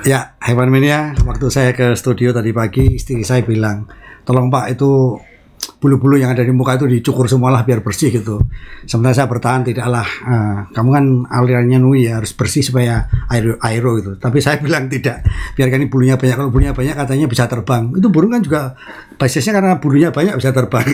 Ya, Hewan Mania, waktu saya ke studio tadi pagi, istri saya bilang, tolong Pak itu bulu-bulu yang ada di muka itu dicukur semualah biar bersih gitu. Sementara saya bertahan tidaklah, eh, kamu kan alirannya nui ya harus bersih supaya aero, aero gitu. Tapi saya bilang tidak, biarkan ini bulunya banyak. Kalau bulunya banyak katanya bisa terbang. Itu burung kan juga basisnya karena bulunya banyak bisa terbang.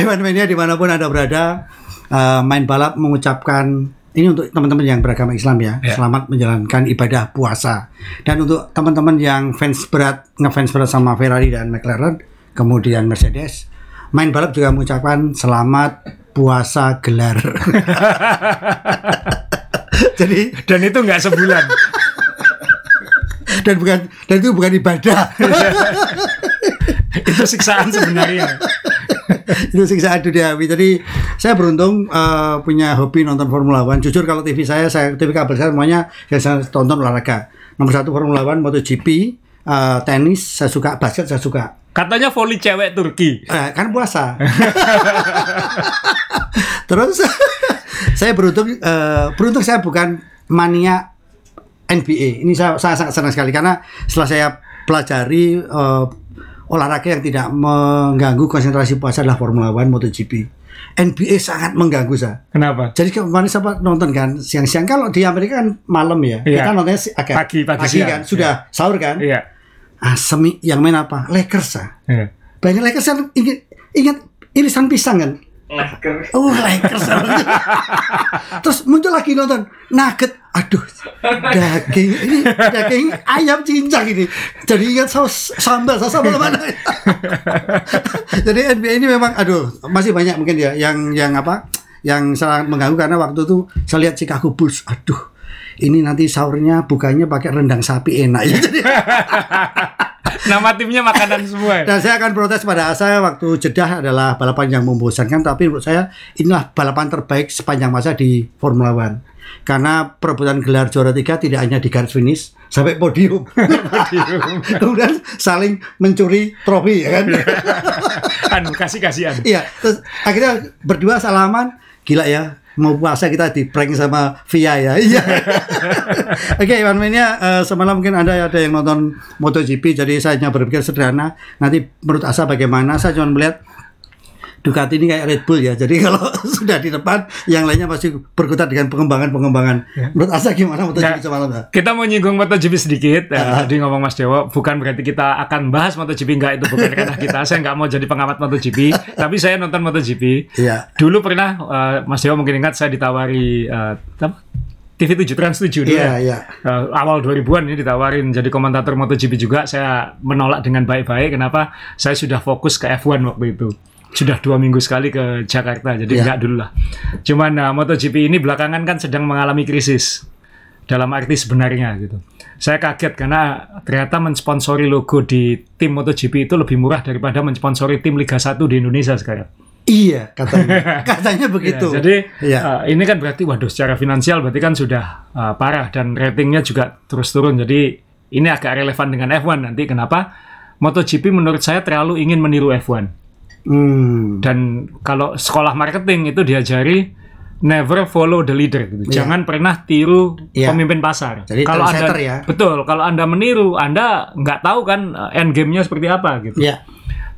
Hewan Mania di mana pun anda berada, eh, main balap mengucapkan ini untuk teman-teman yang beragama Islam ya, Ya. selamat menjalankan ibadah puasa. Dan untuk teman-teman yang fans berat, ngefans berat sama Ferrari dan McLaren, kemudian Mercedes, main balap juga mengucapkan selamat puasa gelar. Jadi Dan itu nggak sebulan. dan bukan dan itu bukan ibadah. itu siksaan sebenarnya. itu siksaan duniawi. Jadi saya beruntung eh, punya hobi nonton Formula One. Jujur kalau TV saya, saya TV kabel saya semuanya saya tonton olahraga. Nomor satu Formula One, MotoGP, eh, tenis, saya suka basket, saya suka. Katanya voli cewek Turki. Eh, kan puasa. Terus saya beruntung, eh, beruntung saya bukan mania NBA. Ini saya, saya sangat senang sekali karena setelah saya pelajari eh, olahraga yang tidak mengganggu konsentrasi puasa adalah Formula One, MotoGP. NBA sangat mengganggu saya. Kenapa? Jadi kemarin saya nonton kan siang-siang kalau di Amerika kan malam ya, Iya. kita nontonnya agak Pagi, pagi siang. kan, sudah sahur kan. Iya. Ah, semi yang main apa? Lakers ah. Iya. Banyak Lakers kan ingat, ingat irisan pisang kan? Oh Lakers. Terus muncul lagi nonton Nugget. Aduh, daging ini daging ayam cincang ini. Jadi ingat saus sambal, saus sambal mana? Jadi NBA ini memang aduh masih banyak mungkin ya yang yang apa? Yang sangat mengganggu karena waktu itu saya lihat Chicago Bulls. Aduh, ini nanti sahurnya bukanya pakai rendang sapi enak ya. Jadi Nama timnya makanan semua. ya? Dan saya akan protes pada saya waktu Jeddah adalah balapan yang membosankan, tapi menurut saya inilah balapan terbaik sepanjang masa di Formula One. Karena perebutan gelar juara tiga tidak hanya di garis finish, sampai podium. Kemudian saling mencuri trofi, ya kan? Anu kasih kasihan. Iya, terus akhirnya berdua salaman, gila ya. Mau puasa kita di prank sama Via ya. Iya. Oke, Iwan Mania eh, semalam mungkin ada ada yang nonton MotoGP jadi saya hanya berpikir sederhana. Nanti menurut Asa bagaimana? Saya cuma melihat Ducati ini kayak Red Bull ya. Jadi kalau sudah di depan, yang lainnya pasti berkutat dengan pengembangan-pengembangan. Menurut Asa gimana MotoGP Ya. semalam? ya? Kita mau nyinggung MotoGP sedikit. Ya, tadi ngomong Mas Dewo, bukan berarti kita akan bahas MotoGP enggak itu bukan karena kita. Saya nggak mau jadi pengamat MotoGP, tapi saya nonton MotoGP. Iya. Dulu pernah eh, Mas Dewo mungkin ingat saya ditawari eh, apa? TV 7 Trans 7 dulu Iya, ya. iya. Eh, awal 2000-an ini ditawarin jadi komentator MotoGP juga saya menolak dengan baik-baik kenapa saya sudah fokus ke F1 waktu itu sudah dua minggu sekali ke Jakarta jadi Iya. enggak dulu lah cuman nah, MotoGP ini belakangan kan sedang mengalami krisis dalam arti sebenarnya gitu saya kaget karena ternyata mensponsori logo di tim MotoGP itu lebih murah daripada mensponsori tim Liga 1 di Indonesia sekarang Iya, katanya. katanya begitu. Ya, jadi Iya. eh, ini kan berarti waduh secara finansial berarti kan sudah eh, parah dan ratingnya juga terus turun. Jadi ini agak relevan dengan F1 nanti kenapa MotoGP menurut saya terlalu ingin meniru F1. Hmm. Dan kalau sekolah marketing itu diajari never follow the leader gitu. Iya. Jangan pernah tiru Iya. pemimpin pasar. Jadi kalau anda ya. betul, kalau anda meniru, anda nggak tahu kan eh, end game-nya seperti apa gitu. Iya.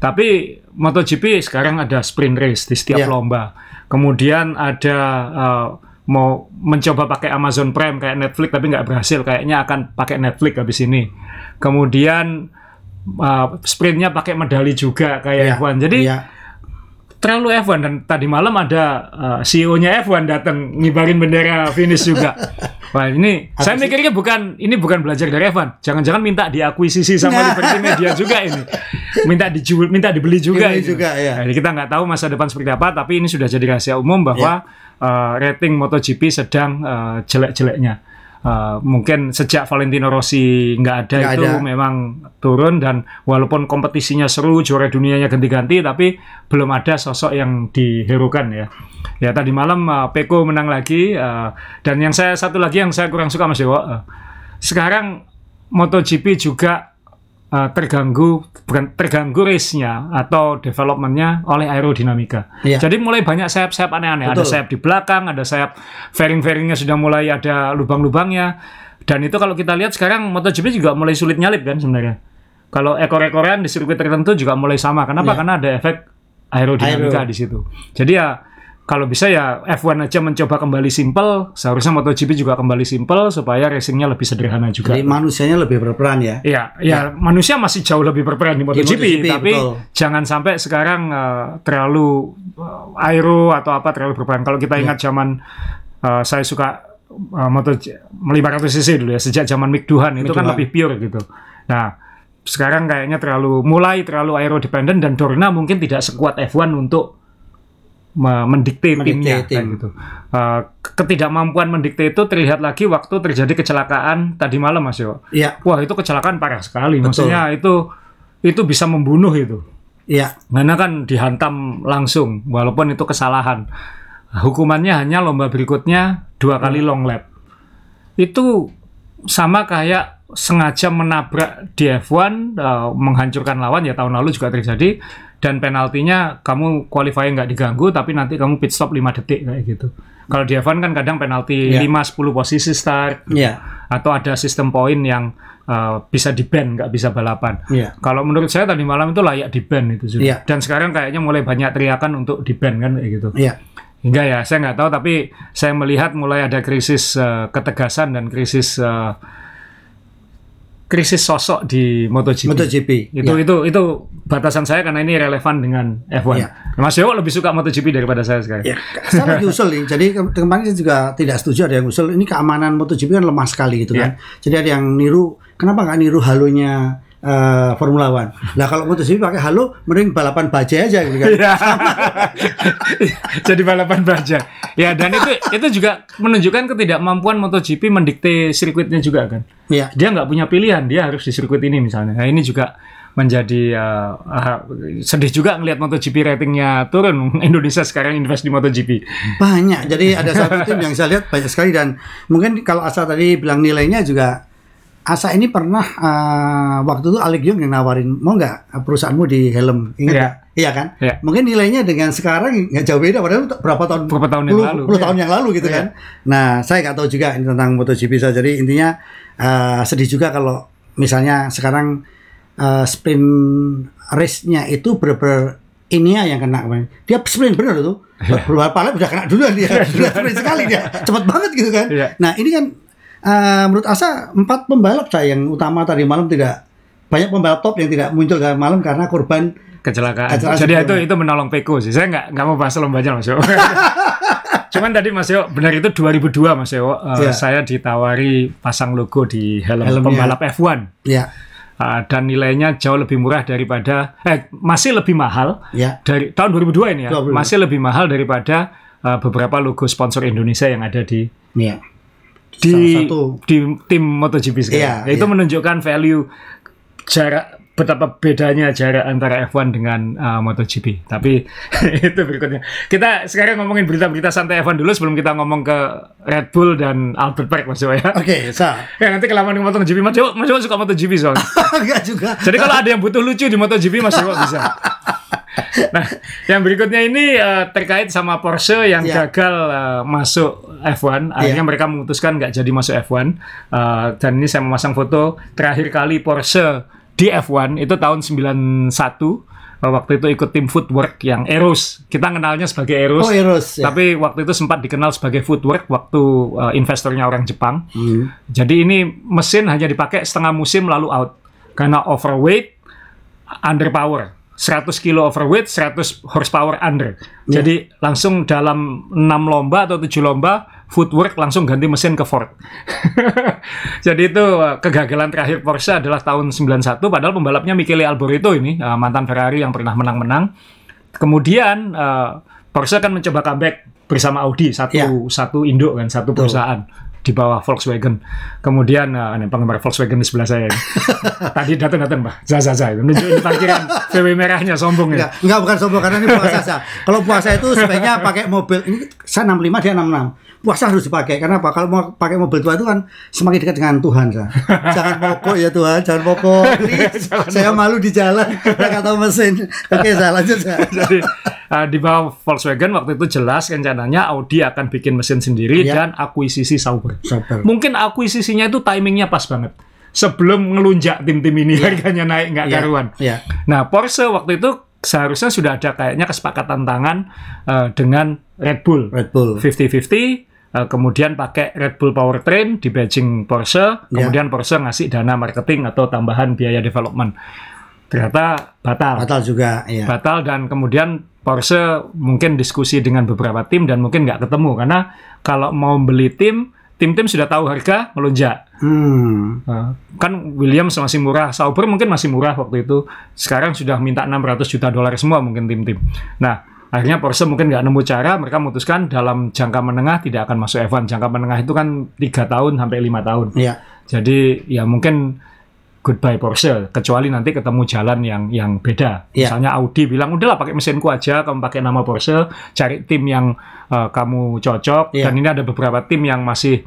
Tapi MotoGP sekarang ada sprint race di setiap Iya. lomba. Kemudian ada uh, mau mencoba pakai Amazon Prime kayak Netflix tapi nggak berhasil. Kayaknya akan pakai Netflix habis ini. Kemudian uh, sprintnya pakai medali juga kayak Iya. F1. Jadi Iya. terlalu F1 dan tadi malam ada uh, CEO-nya F1 datang ngibarin bendera finish juga. Wah ini saya mikirnya bukan ini bukan belajar dari F1. Jangan-jangan minta diakuisisi sama Nah. Liberty Media juga ini. Minta dijual, minta dibeli juga Dibeli ini. juga, ya. Jadi kita nggak tahu masa depan seperti apa, tapi ini sudah jadi rahasia umum bahwa Ya. uh, rating MotoGP sedang uh, jelek-jeleknya. Uh, mungkin sejak Valentino Rossi nggak ada Nggak itu ada. memang turun dan walaupun kompetisinya seru juara dunianya ganti-ganti tapi belum ada sosok yang diherukan ya ya tadi malam uh, Peko menang lagi uh, dan yang saya satu lagi yang saya kurang suka Mas Dewo uh, sekarang MotoGP juga uh, terganggu bukan terganggu race-nya atau development-nya oleh aerodinamika. Iya. Jadi mulai banyak sayap-sayap aneh-aneh. Ada sayap di belakang, ada sayap fairing-fairingnya sudah mulai ada lubang-lubangnya. Dan itu kalau kita lihat sekarang MotoGP juga mulai sulit nyalip kan sebenarnya. Kalau ekor-ekoran di sirkuit tertentu juga mulai sama. Kenapa? Iya. Karena ada efek aerodinamika Aero. di situ. Jadi ya kalau bisa ya F1 aja mencoba kembali simple, seharusnya MotoGP juga kembali simple supaya racingnya lebih sederhana juga. Jadi manusianya lebih berperan ya. Iya, ya, manusia masih jauh lebih berperan di MotoGP, MotoGP, tapi betul. jangan sampai sekarang eh, terlalu eh, aero atau apa terlalu berperan. Kalau kita ingat zaman eh, saya suka uh, Moto 500 cc dulu ya, sejak zaman Mick Duhan itu kan lebih pure gitu. Nah, sekarang kayaknya terlalu mulai terlalu aero dependent dan Dorna mungkin tidak sekuat F1 untuk mendikte Mendikte timnya tim. kayak gitu. Uh, ketidakmampuan mendikte itu terlihat lagi waktu terjadi kecelakaan tadi malam Mas Yo. Iya, Wah itu kecelakaan parah sekali. Betul. Maksudnya itu itu bisa membunuh itu. iya. Karena kan dihantam langsung, walaupun itu kesalahan. Hukumannya hanya lomba berikutnya dua kali Hmm. long lap. Itu sama kayak sengaja menabrak di F1, eh, menghancurkan lawan ya tahun lalu juga terjadi. Dan penaltinya kamu qualifying nggak diganggu, tapi nanti kamu pit stop 5 detik kayak gitu. Kalau di F1 kan kadang penalti Iya. 5-10 posisi start, Iya. atau ada sistem poin yang uh, bisa di ban nggak bisa balapan. Iya. Kalau menurut saya tadi malam itu layak di ban itu sudah. Iya. Dan sekarang kayaknya mulai banyak teriakan untuk di ban kan kayak gitu. Iya. Hingga ya saya nggak tahu tapi saya melihat mulai ada krisis uh, ketegasan dan krisis uh, krisis sosok di MotoGP. MotoGP. Itu Iya. itu itu batasan saya karena ini relevan dengan F1. Iya. Mas Yowo lebih suka MotoGP daripada saya sekarang. Ya, saya lagi usul nih. Jadi ke- kemarin saya juga tidak setuju ada yang usul. Ini keamanan MotoGP kan lemah sekali gitu kan. Jadi ada yang niru. Kenapa nggak niru halonya eh, Formula One? Nah kalau MotoGP pakai halo, mending balapan bajai aja gitu kan. Iya. Jadi balapan baja. Ya dan itu itu juga menunjukkan ketidakmampuan MotoGP mendikte sirkuitnya juga kan. Iya. Dia nggak punya pilihan, dia harus di sirkuit ini misalnya. Nah ini juga menjadi uh, uh, sedih juga ngelihat MotoGP ratingnya turun. Indonesia sekarang invest di MotoGP. Banyak. Jadi ada satu tim yang saya lihat banyak sekali dan mungkin kalau Asa tadi bilang nilainya juga Asa ini pernah eh, waktu itu Alec Young yang nawarin mau nggak perusahaanmu di helm ingat Iya. nggak? Iya kan? Iya. Mungkin nilainya dengan sekarang nggak jauh beda padahal berapa tahun Berapa tahun yang lalu. puluh Iya. tahun yang lalu gitu Iya. kan. Nah saya nggak tahu juga ini tentang MotoGP saya jadi intinya eh, sedih juga kalau misalnya sekarang eh, sprint race-nya itu ya yang kena kemarin. Dia sprint bener tuh. Beberapa lap udah kena duluan dia. Udah sprint sekali dia. Cepat banget gitu kan. Iya. Nah, ini kan eh, menurut Asa empat pembalap saya yang utama tadi malam tidak banyak pembalap top yang tidak muncul malam karena korban Kecelakaan. Kecelakaan Jadi itu itu menolong Peko sih. Saya nggak nggak mau bahas lombanya Mas Yo. Cuman tadi Mas Yo benar itu 2002 Mas Yo. Eh, Iya. Saya ditawari pasang logo di helm Helmnya. pembalap F1. ya Uh, dan nilainya jauh lebih murah daripada eh masih lebih mahal ya dari tahun 2002 ini ya 2002. masih lebih mahal daripada uh, beberapa logo sponsor Indonesia yang ada di ya di Salah satu. di tim MotoGP sekarang. Iya, itu iya. menunjukkan value jarak betapa bedanya jarak antara F1 dengan uh, MotoGP. Tapi itu berikutnya. Kita sekarang ngomongin berita-berita santai F1 dulu sebelum kita ngomong ke Red Bull dan Albert Park Mas ya. oke sa Ya nanti kelamaan di MotoGP Mas Dewa, Mas Dewa suka MotoGP soalnya. enggak juga Jadi kalau ada yang butuh lucu di MotoGP Mas Dewa bisa. Nah, yang berikutnya ini eh, terkait sama Porsche yang Iya. gagal eh, masuk F1. Akhirnya Iya. mereka memutuskan nggak jadi masuk F1. Eh, dan ini saya memasang foto terakhir kali Porsche di F1 itu tahun 91. Eh, waktu itu ikut tim Footwork yang Eros. Kita kenalnya sebagai Eros. oh Eros ya. Tapi waktu itu sempat dikenal sebagai Footwork waktu eh, investornya orang Jepang. Hmm. Jadi ini mesin hanya dipakai setengah musim lalu out karena overweight, underpower. 100 kilo overweight, 100 horsepower under. Ya. Jadi langsung dalam 6 lomba atau 7 lomba, footwork langsung ganti mesin ke Ford. Jadi itu uh, kegagalan terakhir Porsche adalah tahun 91 padahal pembalapnya Michele Alboreto ini uh, mantan Ferrari yang pernah menang-menang. Kemudian uh, Porsche akan mencoba comeback bersama Audi satu Ya. satu induk kan satu perusahaan di bawah Volkswagen. Kemudian uh, ini penggemar Volkswagen di sebelah saya. ini. Tadi datang-datang Pak, Zaza Zaza itu nunjukin parkiran VW merahnya sombong ya. Enggak, enggak bukan sombong karena ini puasa sa. Kalau puasa itu sebaiknya pakai mobil. Ini saya 65 dia 66. Puasa harus dipakai karena apa? Kalau mau pakai mobil tua itu kan semakin dekat dengan Tuhan sa. Jangan pokok ya Tuhan, jangan pokok. Saya malu di jalan, enggak tahu mesin. Oke, saya lanjut sa. Jadi uh, di bawah Volkswagen waktu itu jelas rencananya Audi akan bikin mesin sendiri Iya. dan akuisisi Sauber. Sauber. Mungkin akuisisinya itu timingnya pas banget. Sebelum ngelunjak tim-tim ini harganya naik nggak Iya, karuan. Iya. Nah, Porsche waktu itu seharusnya sudah ada kayaknya kesepakatan tangan eh, dengan Red Bull. Red Bull. 50-50, eh, kemudian pakai Red Bull Powertrain di badging Porsche, Ya. kemudian Porsche ngasih dana marketing atau tambahan biaya development. Ternyata batal. Batal juga, ya. Batal dan kemudian Porsche mungkin diskusi dengan beberapa tim dan mungkin nggak ketemu karena kalau mau beli tim, tim-tim sudah tahu harga melonjak. Hmm. Nah, kan Williams masih murah, Sauber mungkin masih murah waktu itu. Sekarang sudah minta 600 juta dolar semua mungkin tim-tim. Nah, akhirnya Porsche mungkin nggak nemu cara, mereka memutuskan dalam jangka menengah tidak akan masuk F1. Jangka menengah itu kan tiga tahun sampai lima tahun. Iya. Jadi ya mungkin goodbye Porsche, kecuali nanti ketemu jalan yang yang beda. Iya. Misalnya Audi bilang udahlah pakai mesinku aja, kamu pakai nama Porsche, cari tim yang uh, kamu cocok. Iya. Dan ini ada beberapa tim yang masih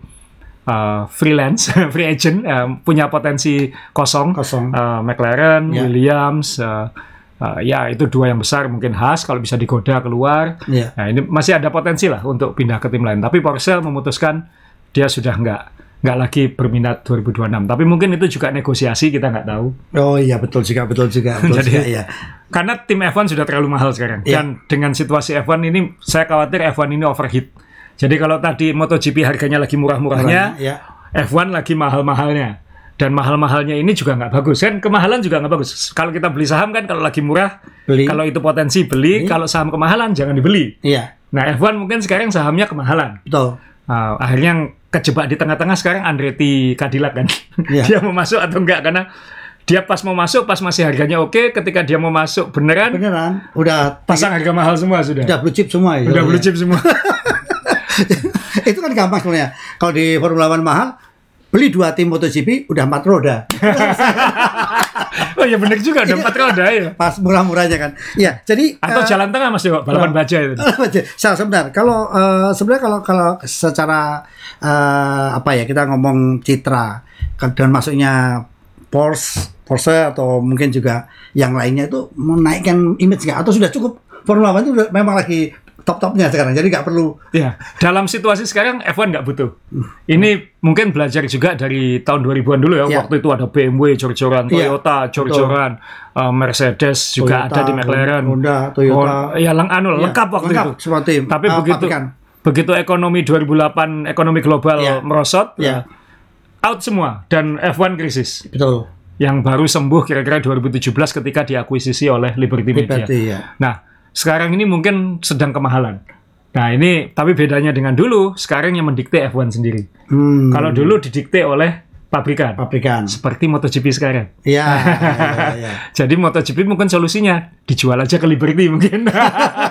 uh, freelance, free agent, uh, punya potensi kosong. Kosong. Uh, McLaren, Iya. Williams, uh, uh, ya itu dua yang besar mungkin Haas kalau bisa digoda keluar. Iya. Nah ini masih ada potensi lah untuk pindah ke tim lain. Tapi Porsche memutuskan dia sudah nggak nggak lagi berminat 2026. Tapi mungkin itu juga negosiasi kita nggak tahu. Oh iya betul juga, betul juga, betul Jadi- juga, ya. Karena tim F1 sudah terlalu mahal sekarang. Iya. Dan dengan situasi F1 ini saya khawatir F1 ini overheat. Jadi kalau tadi MotoGP harganya lagi murah-murahnya, ya. F1 lagi mahal-mahalnya. Dan mahal-mahalnya ini juga nggak bagus. Kan kemahalan juga nggak bagus. Kalau kita beli saham kan kalau lagi murah, Beli. kalau itu potensi beli, kalau saham kemahalan jangan dibeli. Iya, Nah F1 mungkin sekarang sahamnya kemahalan. betul. Nah, akhirnya kejebak di tengah-tengah sekarang Andretti Cadillac kan. Iya. dia mau masuk atau enggak karena dia pas mau masuk pas masih harganya oke, ketika dia mau masuk beneran Beneran, udah pasang harga mahal semua sudah. udah blue chip semua ya. Udah blue chip semua. Itu kan gampang sebenarnya. Kalau di Formula One mahal, beli dua tim MotoGP udah empat roda. oh iya bener juga ada empat roda ya. Pas murah-murahnya kan. Iya, jadi Atau eh, jalan tengah Mas Dewa, balapan baja itu. Sa- sebentar kalau eh, sebenarnya kalau kalau secara eh, apa ya kita ngomong citra dan masuknya Porsche Porsche atau mungkin juga yang lainnya itu menaikkan image nggak atau sudah cukup Formula One itu udah memang lagi top-topnya sekarang jadi nggak perlu Ya, dalam situasi sekarang F1 nggak butuh. Ini mungkin belajar juga dari tahun 2000-an dulu ya. Ya. Waktu itu ada BMW jor-joran, Iya, Toyota jor-joran, uh, Mercedes juga Toyota, ada di McLaren. Honda, Toyota. Oh, ya leng anu, Iya, lengkap waktu lengkap itu. semua tim. Tapi Ah, begitu pabrikan. begitu ekonomi 2008 ekonomi global Iya. merosot, uh, out semua dan F1 krisis. betul Yang baru sembuh kira-kira 2017 ketika diakuisisi oleh Liberty Media. Liberty ya Nah, sekarang ini mungkin sedang kemahalan. Nah, ini tapi bedanya dengan dulu, sekarang yang mendikte F1 sendiri. hmm, Kalau dulu didikte oleh pabrikan, pabrikan seperti MotoGP sekarang. Iya, iya, iya. Jadi MotoGP mungkin solusinya dijual aja ke Liberty mungkin.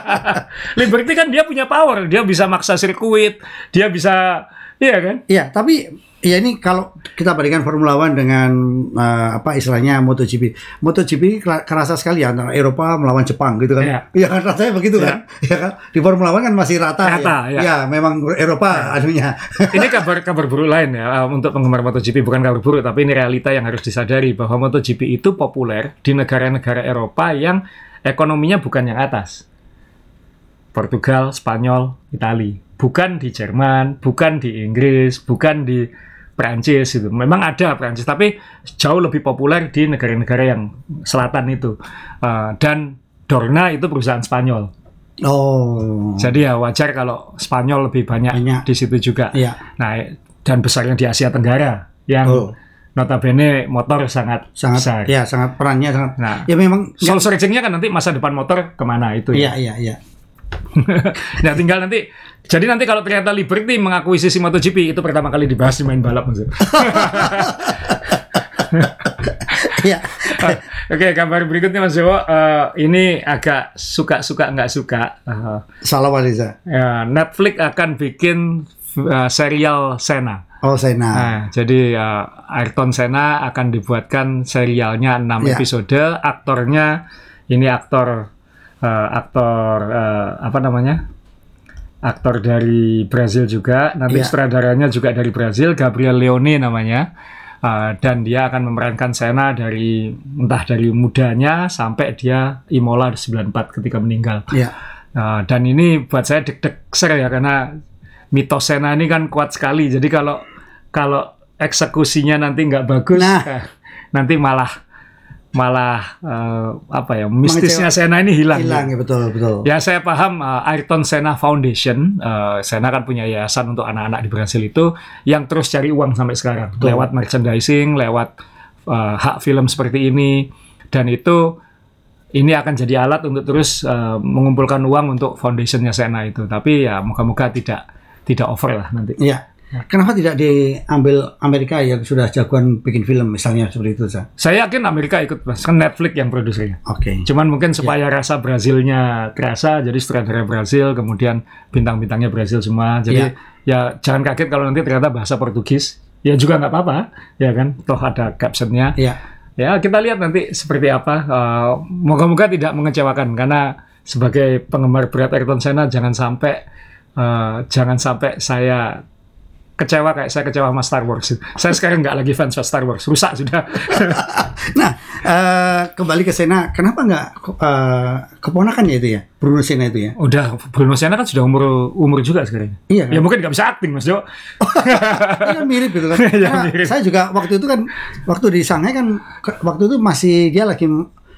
Liberty kan dia punya power, dia bisa maksa sirkuit, dia bisa, iya kan? Iya, tapi ya ini kalau kita bandingkan Formula One dengan eh, apa istilahnya MotoGP. MotoGP kera- kerasa sekali ya antara Eropa melawan Jepang gitu kan. Iya. Iya kan rasanya begitu kan. Iya kan. Di Formula One kan masih rata, Rata, ya. ya. Iya, memang Eropa anunya. Ini kabar kabar buruk lain ya uh, untuk penggemar MotoGP bukan kabar buruk tapi ini realita yang harus disadari bahwa MotoGP itu populer di negara-negara Eropa yang ekonominya bukan yang atas. Portugal, Spanyol, Itali. Bukan di Jerman, bukan di Inggris, bukan di Prancis itu. Memang ada Prancis tapi jauh lebih populer di negara-negara yang selatan itu. Uh, dan Dorna itu perusahaan Spanyol. Oh. Jadi ya wajar kalau Spanyol lebih banyak, Banyak. di situ juga. Iya. Nah, dan besarnya di Asia Tenggara yang Oh. notabene motor sangat, Sangat besar. ya sangat perannya sangat. Nah, Ya memang soul searching-nya kan nanti masa depan motor ke mana itu Iya, ya. iya, iya. nah, tinggal nanti. Jadi nanti kalau ternyata Liberty mengakuisisi MotoGP itu pertama kali dibahas di main balap maksud. Iya. Oke, kabar berikutnya Mas Dewo. Eh, ini agak suka-suka nggak suka. Eh, Salah Waliza. ya, Netflix akan bikin eh, serial Sena. Oh, Sena. Nah, jadi uh, Ayrton Senna akan dibuatkan serialnya 6 Ya. episode. Aktornya ini aktor uh, aktor uh, apa namanya? Aktor dari Brazil juga. Nanti Ya. sutradaranya juga dari Brazil, Gabriel Leone namanya. Uh, dan dia akan memerankan Senna dari entah dari mudanya sampai dia Imola 94 ketika meninggal. Iya. Uh, dan ini buat saya deg-deg ser ya karena mitos Sena ini kan kuat sekali. Jadi kalau kalau eksekusinya nanti nggak bagus, Nah. nanti malah malah eh, apa ya mistisnya Mengecewa- Sena ini hilang. Hilang ya betul betul. Ya saya paham uh, Ayrton Senna Foundation, uh, Senna kan punya yayasan untuk anak-anak di Brasil itu yang terus cari uang sampai sekarang Betul. lewat merchandising, lewat uh, hak film seperti ini dan itu ini akan jadi alat untuk terus uh, mengumpulkan uang untuk foundationnya Senna itu. Tapi ya moga-moga tidak tidak over lah nanti. Iya. Kenapa tidak diambil Amerika yang sudah jagoan bikin film misalnya seperti itu, Sa? Saya yakin Amerika ikut, Mas. kan Netflix yang produsernya. Oke. Cuman mungkin Ya. supaya rasa Brazilnya terasa, jadi sutradara Brazil, kemudian bintang-bintangnya Brazil semua. Jadi ya jangan kaget kalau nanti ternyata bahasa Portugis. Ya juga nggak apa-apa, ya kan? Toh ada captionnya. Iya. Ya kita lihat nanti seperti apa. Eh, Moga-moga tidak mengecewakan karena sebagai penggemar berat Ayrton Senna jangan sampai eh, jangan sampai saya kecewa kayak saya kecewa sama Star Wars. Saya sekarang nggak lagi fans Star Wars, rusak sudah. Nah, eh, kembali ke Sena, kenapa nggak eh, keponakan ya itu ya, Bruno Sena itu ya? Udah Bruno Senna kan sudah umur umur juga sekarang. Iya Ya kan? mungkin nggak bisa acting Mas Jo. Kan mirip gitu kan. Ya, mirip. Saya juga waktu itu kan, waktu di Shanghai kan, waktu itu masih dia lagi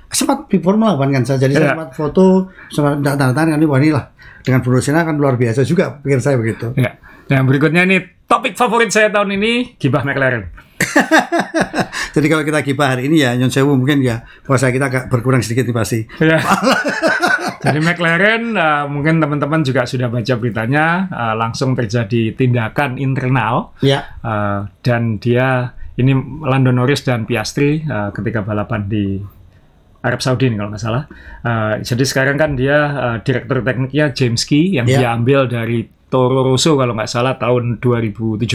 sempat di Formula One kan saya, jadi saya Iya. sempat foto, sempat tanda tangan kan, wah ini lah dengan Bruno Sena kan luar biasa juga, pikir saya begitu. Ya. Yang berikutnya ini topik favorit saya tahun ini gibah McLaren. Jadi kalau kita gibah hari ini ya, Nyon Sewu mungkin ya puasa kita agak berkurang sedikit nih pasti. Ya. Jadi McLaren uh, mungkin teman-teman juga sudah baca beritanya uh, langsung terjadi tindakan internal Ya, uh, dan dia ini Lando Norris dan Piastri uh, ketika balapan di Arab Saudi nih kalau nggak salah. Uh, jadi sekarang kan dia uh, direktur tekniknya James Key yang Ya. dia ambil dari Toro Rosso kalau nggak salah tahun 2017.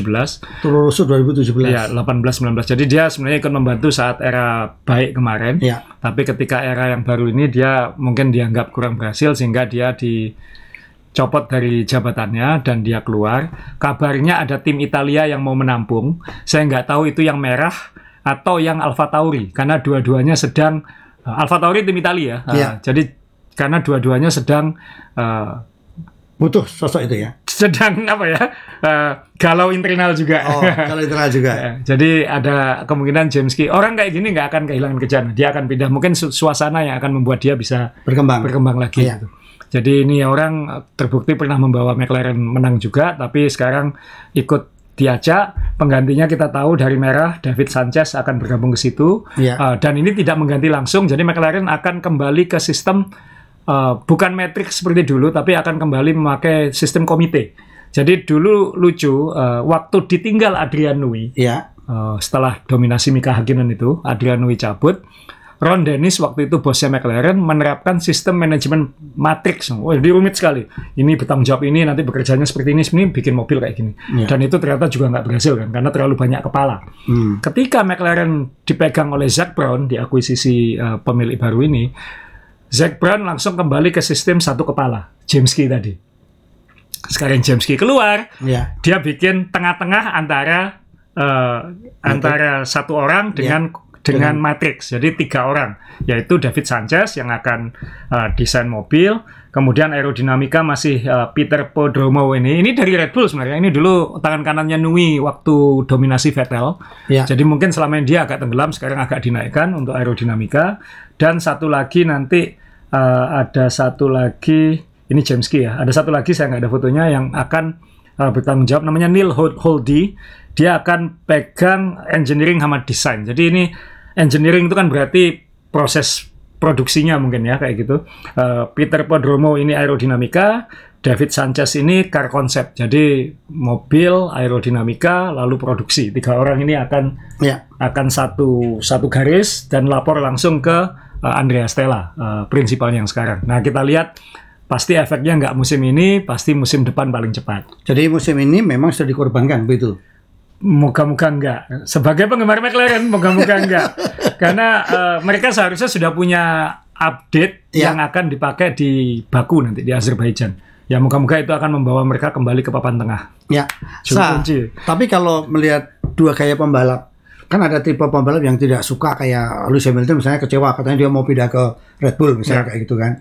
Toro Rosso 2017. Ya, 18-19. Jadi dia sebenarnya ikut membantu saat era baik kemarin. Ya. Tapi ketika era yang baru ini dia mungkin dianggap kurang berhasil sehingga dia dicopot dari jabatannya dan dia keluar. Kabarnya ada tim Italia yang mau menampung. Saya nggak tahu itu yang merah atau yang Alfa Tauri karena dua-duanya sedang uh, Alfa Tauri tim Italia. Uh, Iya. Jadi karena dua-duanya sedang uh, Butuh sosok itu ya. sedang apa ya uh, galau internal juga. Oh, kalau internal juga. Ya, jadi ada kemungkinan James Key orang kayak gini nggak akan kehilangan kerjaan. Dia akan pindah mungkin su- suasana yang akan membuat dia bisa Berkembang. berkembang lagi. Iya. gitu. Jadi ini orang eh, terbukti pernah membawa McLaren menang juga, tapi sekarang ikut diajak penggantinya kita tahu dari merah David Sanchez akan bergabung ke situ Iya. Eh, dan ini tidak mengganti langsung jadi McLaren akan kembali ke sistem eh, bukan matrix seperti dulu tapi akan kembali memakai sistem komite jadi dulu lucu eh, waktu ditinggal Adrian Newey Ya. Eh, setelah dominasi Mika Hakkinen itu, Adrian Newey cabut. Ron Dennis waktu itu bosnya McLaren menerapkan sistem manajemen matrix. Wah, ini rumit sekali. Ini bertanggung jawab ini, nanti bekerjanya seperti ini, ini bikin mobil kayak gini. Iya. Dan itu ternyata juga nggak berhasil kan, karena terlalu banyak kepala. Hmm. Ketika McLaren dipegang oleh Zac Brown di akuisisi eh, pemilik baru ini, Zac Brown langsung kembali ke sistem satu kepala, James Key tadi. Sekarang James Key keluar, Ya. dia bikin tengah-tengah antara eh, antara satu orang dengan dengan matrix. Jadi tiga orang, yaitu David Sanchez yang akan eh, desain mobil, kemudian aerodinamika masih eh, Peter Podromo ini. Ini dari Red Bull sebenarnya. Ini dulu tangan kanannya Nui waktu dominasi Vettel. Ya. Jadi mungkin selama ini dia agak tenggelam, sekarang agak dinaikkan untuk aerodinamika. Dan satu lagi nanti eh, ada satu lagi, ini James Key ya. Ada satu lagi saya nggak ada fotonya yang akan eh, bertanggung jawab namanya Neil Hol- Holdy. Dia akan pegang engineering sama desain. Jadi ini engineering itu kan berarti proses produksinya mungkin ya kayak gitu. Eh, Peter Podromo ini aerodinamika, David Sanchez ini car concept. Jadi mobil, aerodinamika, lalu produksi. Tiga orang ini akan Ya. akan satu satu garis dan lapor langsung ke uh, Andrea Stella, uh, prinsipalnya yang sekarang. Nah kita lihat pasti efeknya nggak musim ini, pasti musim depan paling cepat. Jadi musim ini memang sudah dikorbankan begitu. Moga-moga enggak. Sebagai penggemar McLaren, moga-moga enggak. Karena uh, mereka seharusnya sudah punya update Ya. yang akan dipakai di Baku nanti di Azerbaijan. Ya moga-moga itu akan membawa mereka kembali ke papan tengah. Ya. Sa, tapi kalau melihat dua gaya pembalap kan ada tipe pembalap yang tidak suka kayak Lewis Hamilton misalnya kecewa katanya dia mau pindah ke Red Bull misalnya Ya. kayak gitu kan.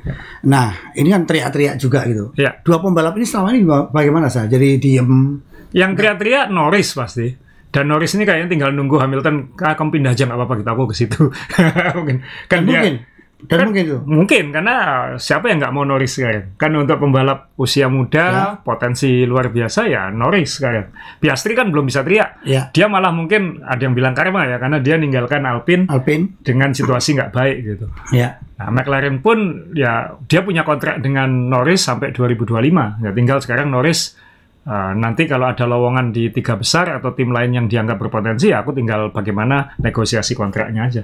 Nah, ini kan teriak-teriak juga gitu. Ya. Dua pembalap ini selama ini bagaimana sah? Jadi diem. Yang teriak-teriak Norris pasti. Dan Norris ini kayaknya tinggal nunggu Hamilton, kamu pindah aja nggak apa-apa gitu, aku ke situ. mungkin. Kan dia, mungkin. Dan Kan- mungkin tuh. Mungkin karena siapa yang nggak mau Norris sekarang? Kan untuk pembalap usia muda, Ya. potensi luar biasa ya Norris sekarang. Piastri kan belum bisa teriak. Ya. Dia malah mungkin ada yang bilang karma ya karena dia ninggalkan Alpine Alpine. dengan situasi nggak baik gitu. Ya. Nah, McLaren pun ya dia punya kontrak dengan Norris sampai 2025. Ya tinggal sekarang Norris uh, nanti kalau ada lowongan di tiga besar atau tim lain yang dianggap berpotensi, ya aku tinggal bagaimana negosiasi kontraknya aja.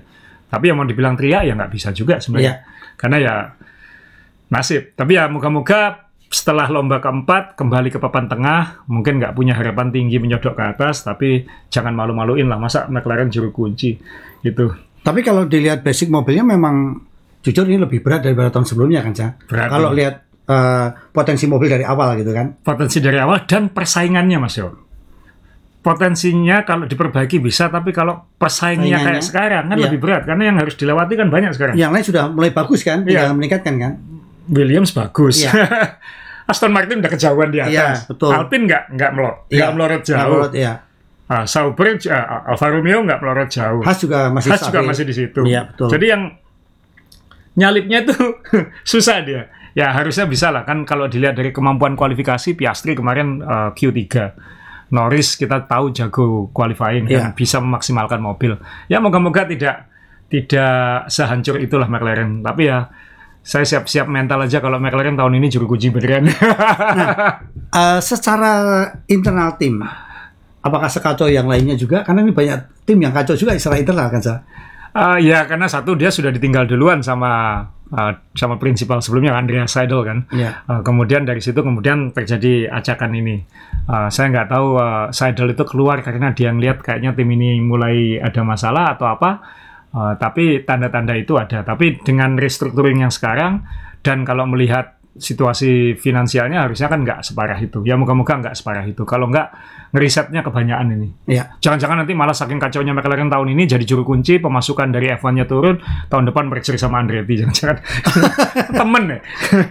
Tapi yang mau dibilang teriak ya nggak bisa juga sebenarnya. Karena ya nasib. Tapi ya moga-moga setelah lomba keempat kembali ke papan tengah, mungkin nggak punya harapan tinggi menyodok ke atas, tapi jangan malu-maluin lah. Masa McLaren juru kunci gitu. Tapi kalau dilihat basic mobilnya memang jujur ini lebih berat daripada tahun sebelumnya kan, Cah? Berat. Kalau lihat eh, potensi mobil dari awal gitu kan. potensi dari awal dan persaingannya Mas Yo. Potensinya kalau diperbaiki bisa, tapi kalau Saingannya? kayak sekarang kan Iya. lebih berat karena yang harus dilewati kan banyak sekarang. Yang lain sudah mulai bagus kan, tinggal Iya. meningkatkan kan. Williams bagus. Iya. Aston Martin udah kejauhan di atas. Iya, betul. Alpine nggak nggak melot, Iya. nggak melorot jauh. Menurut, ya. Ah, Sauber, ah, Alfa Romeo nggak melorot jauh. Haas juga masih Haas juga masih di situ. Iya, betul. Jadi yang nyalipnya itu susah dia. Ya harusnya bisa lah kan kalau dilihat dari kemampuan kualifikasi Piastri kemarin eh, Q3. Norris kita tahu jago qualifying Iya. dan bisa memaksimalkan mobil. Ya moga-moga tidak tidak sehancur itulah McLaren. Tapi ya saya siap-siap mental aja kalau McLaren tahun ini juru kunci beneran. Eh, secara internal tim, apakah sekacau yang lainnya juga? Karena ini banyak tim yang kacau juga secara internal kan, Sa? Ah, ya karena satu dia sudah ditinggal duluan sama ah, sama prinsipal sebelumnya Andreas Seidel kan. Iya. Uh, kemudian dari situ kemudian terjadi acakan ini. Uh, saya nggak tahu uh, Seidel itu keluar karena dia ngelihat kayaknya tim ini mulai ada masalah atau apa. Uh, tapi tanda-tanda itu ada. Tapi dengan restructuring yang sekarang dan kalau melihat situasi finansialnya harusnya kan nggak separah itu. Ya moga-moga nggak separah itu. Kalau nggak ngerisetnya kebanyakan ini. Iya. Jangan-jangan nanti malah saking kacaunya McLaren tahun ini jadi juru kunci, pemasukan dari F1-nya turun, tahun depan merger sama Andretti. Jangan-jangan temen ya.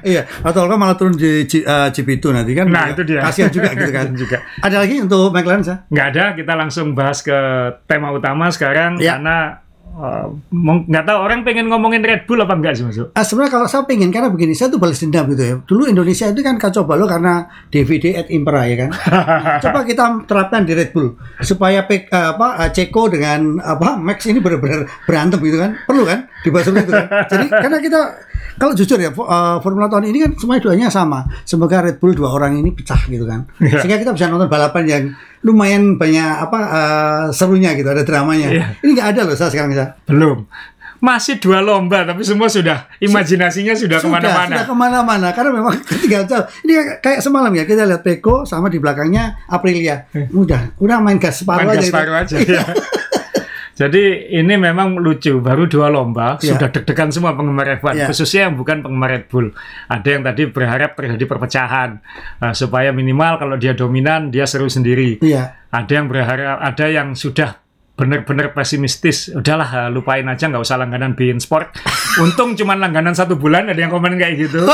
iya. Atau kalau malah turun di G- eh, GP2 nanti kan. Nah, itu dia. Kasihan juga gitu kan. Juga. Ada lagi untuk McLaren, Sa? Nggak ada, kita langsung bahas ke tema utama sekarang Ya. karena uh, meng- nggak tahu orang pengen ngomongin Red Bull apa enggak sih masuk? Ah, sebenarnya kalau saya pengen karena begini, saya tuh balas dendam gitu ya. Dulu Indonesia itu kan kacau balau karena DVD at Impera ya kan. Coba kita terapkan di Red Bull supaya Pe- eh, apa eh, Ceko dengan apa Max ini benar-benar berantem gitu kan. Perlu kan dibahas seperti itu kan. Jadi karena kita kalau jujur ya eh, Formula tahun ini kan semuanya duanya sama. Semoga Red Bull dua orang ini pecah gitu kan. Iya. Sehingga kita bisa nonton balapan yang lumayan banyak apa eh, serunya gitu, ada dramanya. Iya. Ini nggak ada loh saya sekarang saya. Belum. Masih dua lomba, tapi semua sudah imajinasinya sudah, Sudah, ke mana-mana. sudah ke mana-mana. Karena memang tinggal jauh. Ini kayak semalam ya, kita lihat Peko sama di belakangnya Aprilia. Udah, udah main gas separuh Main aja. gas paru aja. ya. Jadi ini memang lucu, baru dua lomba Iya. sudah deg-degan semua penggemar F1, Iya. khususnya yang bukan penggemar Red Bull. Ada yang tadi berharap terjadi perpecahan uh, supaya minimal kalau dia dominan dia seru sendiri. Iya. Ada yang berharap, ada yang sudah benar-benar pesimistis. Udahlah uh, lupain aja nggak usah langganan Bein Sport. Untung cuma langganan satu bulan ada yang komen kayak gitu.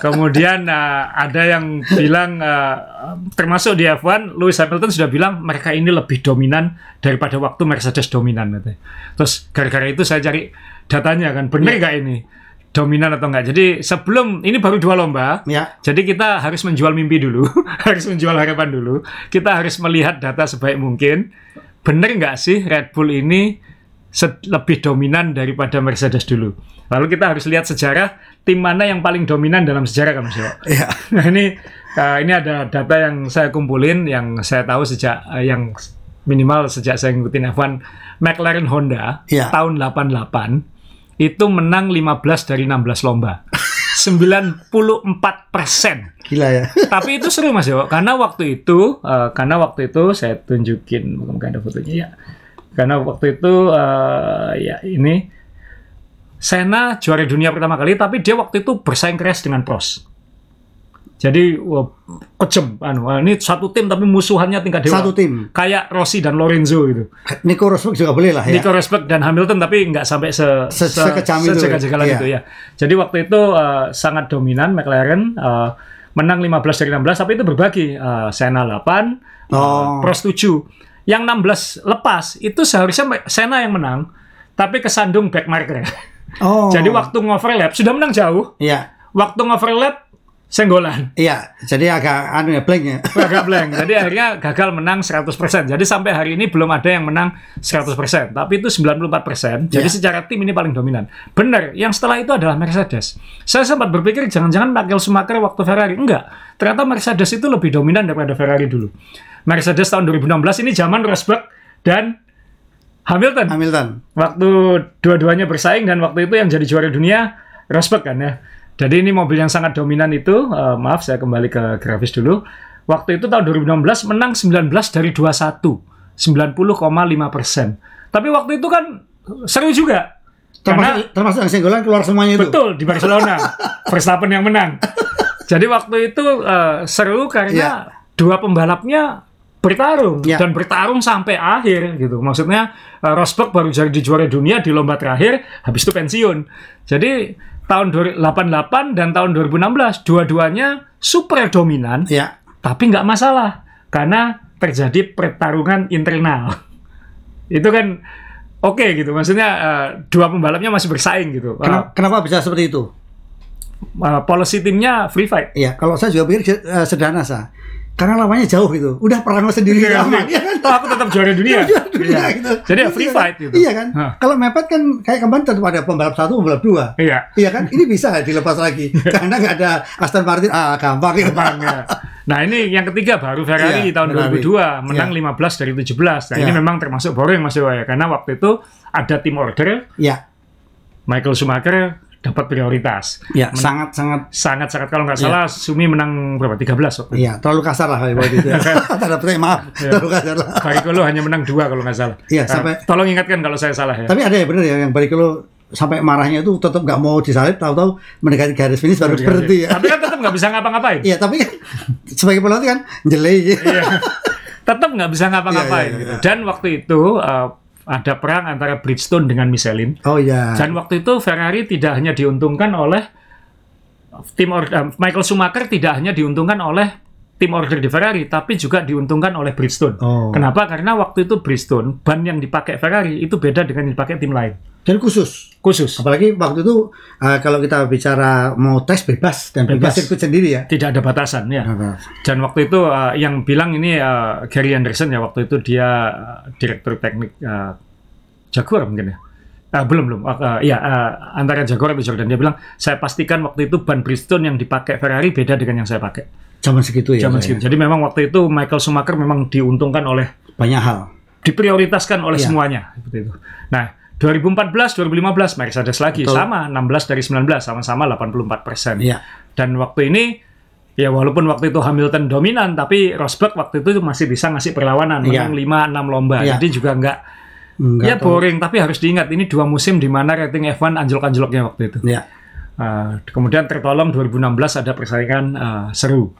Kemudian uh, ada yang bilang uh, termasuk di F1 Lewis Hamilton sudah bilang mereka ini lebih dominan daripada waktu Mercedes dominan katanya. Terus gara-gara itu saya cari datanya kan benar nggak ini dominan atau enggak. Jadi sebelum ini baru dua lomba. Ya. Jadi kita harus menjual mimpi dulu, harus menjual harapan dulu. Kita harus melihat data sebaik mungkin. Benar nggak sih Red Bull ini lebih dominan daripada Mercedes dulu? Lalu kita harus lihat sejarah tim mana yang paling dominan dalam sejarah kan Mas Yo? Iya. Nah ini uh, ini ada data yang saya kumpulin yang saya tahu sejak uh, yang minimal sejak saya ngikutin F1 McLaren Honda Iya. tahun 88 itu menang 15 dari 16 lomba. 94 persen. Gila ya. Tapi itu seru Mas Yo, karena waktu itu, uh, karena waktu itu saya tunjukin, mungkin ada fotonya ya. Karena waktu itu, uh, ya ini Senna juara dunia pertama kali, tapi dia waktu itu bersaing keras dengan Prost. Jadi wah, kejem. Anu, ini satu tim tapi musuhannya tingkat dewa. Satu tim. Kayak Rossi dan Lorenzo gitu. Nico Rosberg juga boleh lah ya. Nico Rosberg dan Hamilton tapi nggak sampai se, Se- sekejam itu. sejaga-jagalan Iya. itu ya. Jadi waktu itu eh, sangat dominan McLaren eh, menang 15 dari 16 tapi itu berbagi Eh, Senna 8, Oh. Prost 7. Yang 16 lepas itu seharusnya Senna yang menang tapi kesandung backmarker. Oh. Jadi waktu ngoverlap sudah menang jauh, Iya. waktu ngoverlap senggolan. Iya, jadi agak anu ya blank ya. agak blank. Jadi akhirnya gagal menang 100%. Jadi sampai hari ini belum ada yang menang 100%. Tapi itu 94%. Jadi Ya. secara tim ini paling dominan. Benar, yang setelah itu adalah Mercedes. Saya sempat berpikir jangan-jangan Michael Schumacher waktu Ferrari. Enggak. Ternyata Mercedes itu lebih dominan daripada Ferrari dulu. Mercedes tahun 2016 ini zaman Rosberg dan Hamilton. Hamilton. Waktu dua-duanya bersaing dan waktu itu yang jadi juara dunia Rosberg kan ya. Jadi ini mobil yang sangat dominan itu, eh, maaf saya kembali ke grafis dulu. Waktu itu tahun 2016 menang 19 dari 21, 90,5 persen. Tapi waktu itu kan seru juga. Karena Termasuk, yang senggolan keluar semuanya itu. betul di Barcelona, Verstappen yang menang. Jadi waktu itu eh, seru karena Iya. dua pembalapnya bertarung Iya. dan bertarung sampai akhir gitu. Maksudnya eh, Rosberg baru jadi juara dunia di lomba terakhir, habis itu pensiun. Jadi tahun 2088 dan tahun 2016 dua-duanya super dominan, Iya. tapi nggak masalah karena terjadi pertarungan internal. Itu kan oke gitu. Maksudnya eh, dua pembalapnya masih bersaing gitu. Eh, Kenapa, kenapa bisa seperti itu? uh, policy timnya free fight. Iya, kalau saya juga pikir eh, sederhana sa. Karena lawannya jauh gitu. Udah perang lo sendiri Iya, aman. iya. Iya kan? Toh aku tetap juara dunia. Juara dunia Iya. gitu. Jadi ya free Iya fight kan? gitu. Iya kan? Hah. Kalau mepet kan kayak kemarin tetap ada pembalap satu, pembalap dua. Iya. Iya kan? Ini bisa dilepas lagi. Karena nggak ada Aston Martin. Ah, gampang gitu. Bang, ya. Nah ini yang ketiga baru Ferrari Iya, tahun Ferrari. 2002 menang 15 dari 17. Nah ini Iya. memang termasuk boring Mas Dewa ya karena waktu itu ada tim order Iya. Michael Schumacher dapat prioritas. Iya, sangat-sangat Sangat-sangat kalau nggak salah Sumi menang berapa? 13 waktu. Iya, terlalu kasar lah waktu itu. ya. Tanda petik maaf, terlalu kasar lah. Barrichello hanya menang dua kalau nggak salah. Iya, Nah, sampai- tolong ingatkan kalau saya salah ya. Tapi ada ya bener ya yang Barrichello sampai marahnya itu tetap nggak mau disalip, tahu-tahu mendekati garis finish baru berhenti ya. Tapi kan tetap nggak bisa ngapa-ngapain. Iya, tapi kan sebagai pelatih kan jelek. Iya. tetap nggak bisa ngapa-ngapain. Iya, iya, gitu. iya. Dan waktu itu uh, ada perang antara Bridgestone dengan Michelin. Oh iya. Dan waktu itu Ferrari tidak hanya diuntungkan oleh tim or- eh, Michael Schumacher tidak hanya diuntungkan oleh tim order di Ferrari, tapi juga diuntungkan oleh Bridgestone. Oh. Kenapa? Karena waktu itu Bridgestone ban yang dipakai Ferrari itu beda dengan yang dipakai tim lain. Dan khusus. Khusus. Apalagi waktu itu eh, kalau kita bicara mau tes bebas dan bebas, Bebas. sirkuit sendiri ya. Tidak ada batasan ya. Dan waktu itu uh, yang bilang ini uh, Gary Anderson ya waktu itu dia uh, direktur teknik uh, Jaguar mungkin ya. Uh, belum belum. Uh, uh, ya uh, antara Jaguar atau Jordan dia bilang saya pastikan waktu itu ban Bridgestone yang dipakai Ferrari beda dengan yang saya pakai. Zaman segitu ya. Zaman segitu. Jadi memang waktu itu Michael Schumacher memang diuntungkan oleh Banyak hal. diprioritaskan oleh Iya. semuanya seperti itu. Nah, 2014 2015 Mercedes lagi Betul. sama 16 dari 19 sama-sama 84 persen. Iya. Dan waktu ini ya walaupun waktu itu Hamilton dominan tapi Rosberg waktu itu masih bisa ngasih perlawanan Iya. menang 5 6 lomba. Iya. Jadi juga nggak Enggak ya tahu. boring tapi harus diingat ini dua musim di mana rating F1 anjlok-anjloknya waktu itu. Iya. Uh, kemudian tertolong 2016 ada persaingan uh, seru.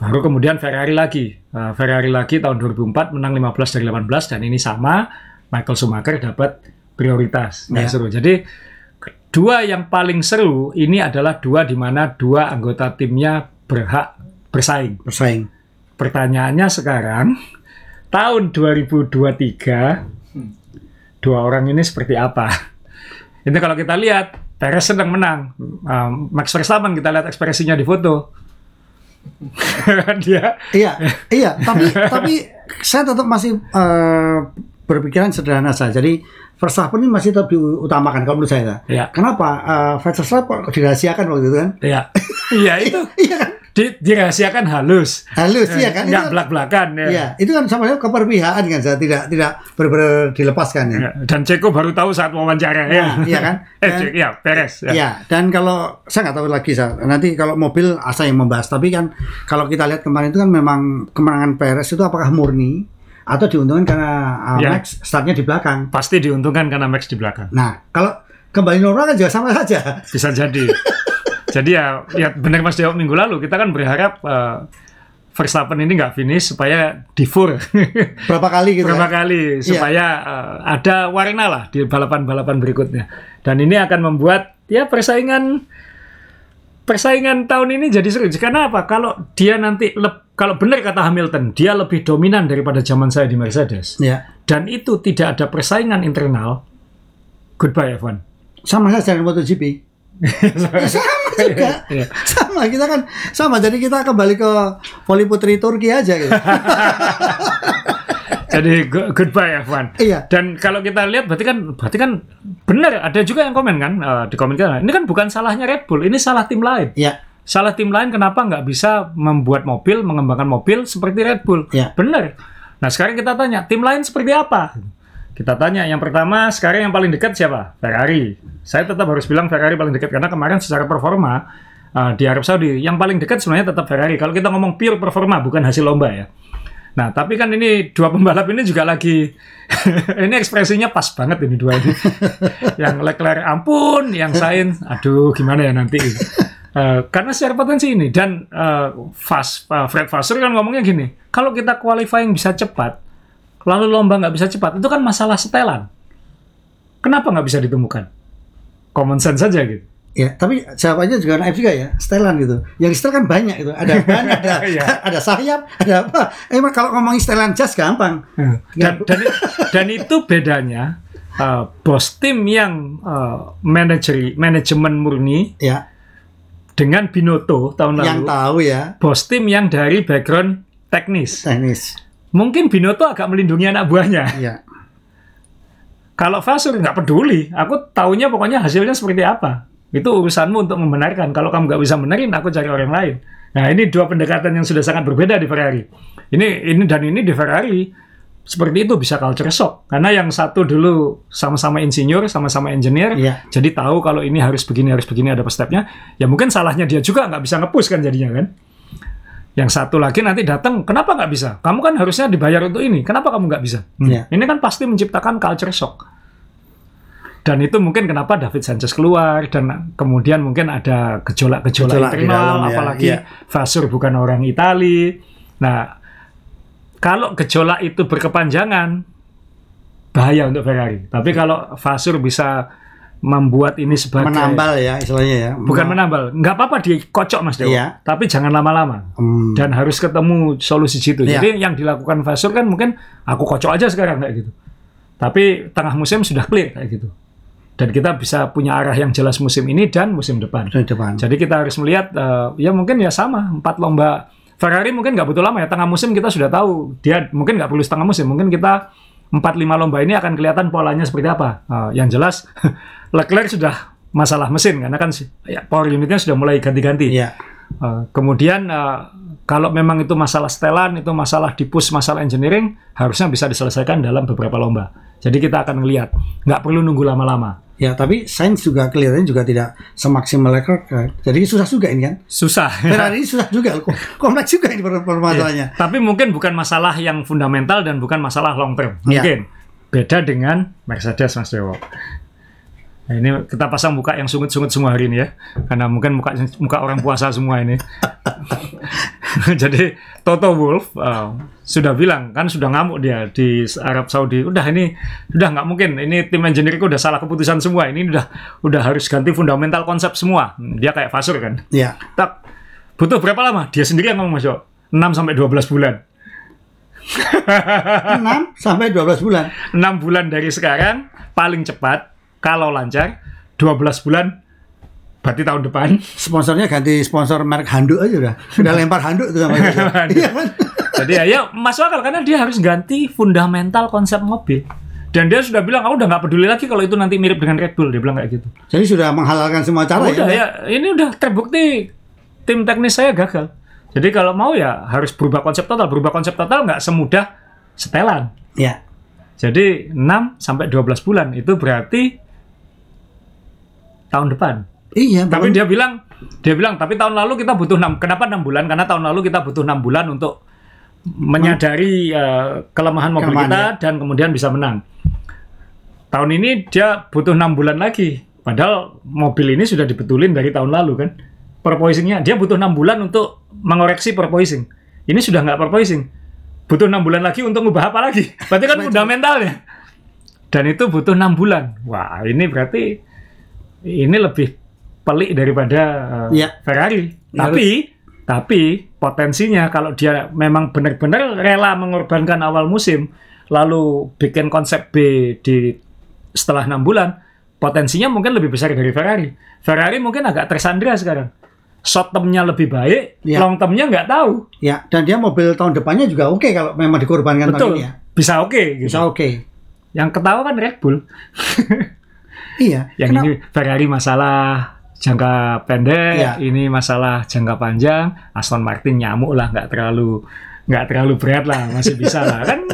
Nah, baru kemudian Ferrari lagi. Uh, Ferrari lagi tahun 2004 menang 15 dari 18 dan ini sama Michael Schumacher dapat prioritas. Nggak Ya. seru. Jadi dua yang paling seru ini adalah dua di mana dua anggota timnya berhak bersaing. Bersaing. Pertanyaannya sekarang tahun 2023 dua orang ini seperti apa? Ini kalau kita lihat Perez sedang menang, Um, Max Verstappen kita lihat ekspresinya di foto. Dia Iya, iya. Tapi tapi saya tetap masih eh, berpikiran sederhana saja. Jadi Verstappen ini masih tetap diutamakan kalau menurut saya. Iya. Kenapa? Uh, Verstappen kok dirahasiakan waktu itu kan? ya, iya itu Iya kan? Di, dirahasiakan halus, Halus, iya kan? Itu nggak kan- belak-belakan ya. Iya, itu kan sama keperpihakan kan saya tidak tidak benar-benar dilepaskan ya. Ya, Dan Ceko baru tahu saat wawancara ya. Iya kan? eh, Dan- Ceko, ya, Perez. Ya. Iya, dan kalau saya nggak tahu lagi saya nanti kalau mobil asa yang membahas, tapi kan kalau kita lihat kemarin itu kan memang kemenangan Perez itu apakah murni atau diuntungkan karena uh, Iya. Max startnya di belakang. Pasti diuntungkan karena Max di belakang. Nah, kalau kembali normal kan juga sama saja. Bisa jadi. Jadi ya, ya benar Mas Dewa minggu lalu kita kan berharap uh, Verstappen ini nggak finish supaya di fur Berapa kali gitu berapa ya? kali supaya uh, ada warna lah di balapan-balapan berikutnya. Dan ini akan membuat ya persaingan persaingan tahun ini jadi seru. Karena apa? Kalau dia nanti leb- kalau benar kata Hamilton, dia lebih dominan daripada zaman saya di Mercedes. Ya. Dan itu tidak ada persaingan internal. Goodbye F1. Sama saja dengan MotoGP. Ya, sama juga. Iya. Sama, kita kan sama. Jadi kita kembali ke voli putri Turki aja gitu. Jadi go- goodbye F1. Iya. Dan kalau kita lihat berarti kan berarti kan benar ada juga yang komen kan eh, di komen kita. Ini kan bukan salahnya Red Bull, ini salah tim lain. Ya. Salah tim lain kenapa nggak bisa membuat mobil, mengembangkan mobil seperti Red Bull? Ya. Benar. Nah sekarang kita tanya tim lain seperti apa? Kita tanya yang pertama sekarang yang paling dekat siapa? Ferrari. Saya tetap harus bilang Ferrari paling dekat karena kemarin secara performa uh, di Arab Saudi yang paling dekat sebenarnya tetap Ferrari. Kalau kita ngomong pure performa bukan hasil lomba ya. Nah, tapi kan ini dua pembalap ini juga lagi ini ekspresinya pas banget ini dua ini. yang Leclerc ampun, yang Sainz aduh gimana ya nanti. Eh, karena secara potensi ini dan eh, Fas, eh, Fred Vasseur kan ngomongnya gini, kalau kita qualifying bisa cepat, lalu lomba nggak bisa cepat, itu kan masalah setelan. Kenapa nggak bisa ditemukan? Common sense saja gitu. Ya, tapi jawabannya juga naif juga ya, setelan gitu. Yang setel kan banyak itu. Ada ban, ada Iya. ada sayap, ada apa. Emang kalau ngomongin setelan jas gampang. dan, dan, dan itu bedanya uh, bos tim yang uh, manajeri manajemen murni Ya, dengan Binotto tahun yang lalu tahu ya bos tim yang dari background teknis teknis. Mungkin Binotto agak melindungi anak buahnya. Ya. kalau Vasur nggak peduli aku taunya pokoknya hasilnya seperti apa. Itu urusanmu untuk membenarkan. Kalau kamu nggak bisa benerin aku cari orang lain. Nah ini dua pendekatan yang sudah sangat berbeda di Ferrari. Ini ini dan ini di Ferrari seperti itu bisa culture shock. Karena yang satu dulu sama-sama insinyur sama-sama engineer Iya. jadi tahu kalau ini harus begini harus begini ada stepnya. Ya mungkin salahnya dia juga nggak bisa ngepush kan jadinya kan yang satu lagi nanti datang kenapa nggak bisa kamu kan harusnya dibayar untuk ini kenapa kamu nggak bisa Hmm. Iya. ini kan pasti menciptakan culture shock dan itu mungkin kenapa David Sanchez keluar dan kemudian mungkin ada gejolak-gejolak Gejolak internal dalam, ya. apalagi Iya. Vasur bukan orang Itali nah kalau gejolak itu berkepanjangan bahaya untuk Ferrari tapi kalau Vasur bisa membuat ini sebagai Menambal ya istilahnya ya. bukan menambal nggak apa-apa dikocok Mas Dewo Iya. tapi jangan lama-lama Hmm. dan harus ketemu solusi situ. Iya. Jadi yang dilakukan Vasur kan mungkin aku kocok aja sekarang kayak gitu. Tapi tengah musim sudah clear kayak gitu. Dan kita bisa punya arah yang jelas musim ini dan musim depan. Di depan. Jadi kita harus melihat eh, ya mungkin ya sama empat lomba Ferrari mungkin nggak butuh lama ya tengah musim kita sudah tahu dia mungkin nggak perlu setengah musim mungkin kita empat lima lomba ini akan kelihatan polanya seperti apa. Eh, yang jelas Leclerc sudah masalah mesin karena kan ya, power unitnya sudah mulai ganti-ganti. Iya. Uh, kemudian uh, kalau memang itu masalah setelan, itu masalah dipus, masalah engineering, harusnya bisa diselesaikan dalam beberapa lomba. Jadi kita akan melihat, nggak perlu nunggu lama-lama. Ya, tapi Sainz juga kelihatannya juga tidak semaksimal Leclerc. kan. Jadi susah juga ini kan. Susah. Ferrari ini susah juga, kompleks juga ini per- permasalahannya. Tapi mungkin bukan masalah yang fundamental dan bukan masalah long term. Iya. Mungkin beda dengan Mercedes, Mas Dewo. Nah, ini kita pasang muka yang sungut-sungut semua hari ini ya, karena mungkin muka muka orang puasa semua ini. Jadi Toto Wolff uh, sudah bilang kan sudah ngamuk dia di Arab Saudi. Udah ini udah nggak mungkin. Ini tim engineer udah salah keputusan semua. Ini udah udah harus ganti fundamental konsep semua. Dia kayak Vasur kan. Iya. Tak butuh berapa lama? Dia sendiri yang ngomong Mas Yo. 6 sampai 12 bulan. 6 sampai 12 bulan. 6 bulan dari sekarang paling cepat kalau lancar 12 bulan berarti tahun depan. Sponsornya ganti sponsor merek handuk aja udah. Udah lempar handuk tuh sama. Iya kan? Jadi ya, ya masuk akal karena dia harus ganti fundamental konsep mobil. Dan dia sudah bilang, aku udah nggak peduli lagi kalau itu nanti mirip dengan Red Bull. Dia bilang kayak gitu. Jadi sudah menghalalkan semua cara udah ya, ini udah terbukti tim teknis saya gagal. Jadi kalau mau ya harus berubah konsep total. Berubah konsep total nggak semudah setelan. Ya. Jadi 6 sampai 12 bulan itu berarti tahun depan. Iya, Tapi dia bilang dia bilang tapi tahun lalu kita butuh 6 kenapa 6 bulan? Karena tahun lalu kita butuh 6 bulan untuk menyadari eh, kelemahan mobil Kelemahan, kita dan kemudian bisa menang. Tahun ini dia butuh 6 bulan lagi. Padahal mobil ini sudah dibetulin dari tahun lalu kan. porpoisingnya. Dia butuh enam bulan untuk mengoreksi porpoising. Ini sudah nggak porpoising. Butuh enam bulan lagi untuk ngubah apa lagi? Berarti kan fundamentalnya. Dan itu butuh enam bulan. Wah, ini berarti ini lebih pelik daripada uh, Ya. Ferrari. Ya, Tapi tapi potensinya kalau dia memang benar-benar rela mengorbankan awal musim lalu bikin konsep B di setelah enam bulan potensinya mungkin lebih besar dari Ferrari. Ferrari mungkin agak tersandra sekarang. Short term-nya lebih baik, Ya. long term-nya nggak tahu. Ya, dan dia mobil tahun depannya juga oke kalau memang dikorbankan tahun Betul. ini ya. Bisa oke gitu. Bisa oke. Yang ketawa kan Red Bull. Iya. Yang Kenapa- ini Ferrari masalah jangka pendek, Ya. ini masalah jangka panjang. Aston Martin nyamuk lah, nggak terlalu nggak terlalu berat lah, masih bisa lah. Kan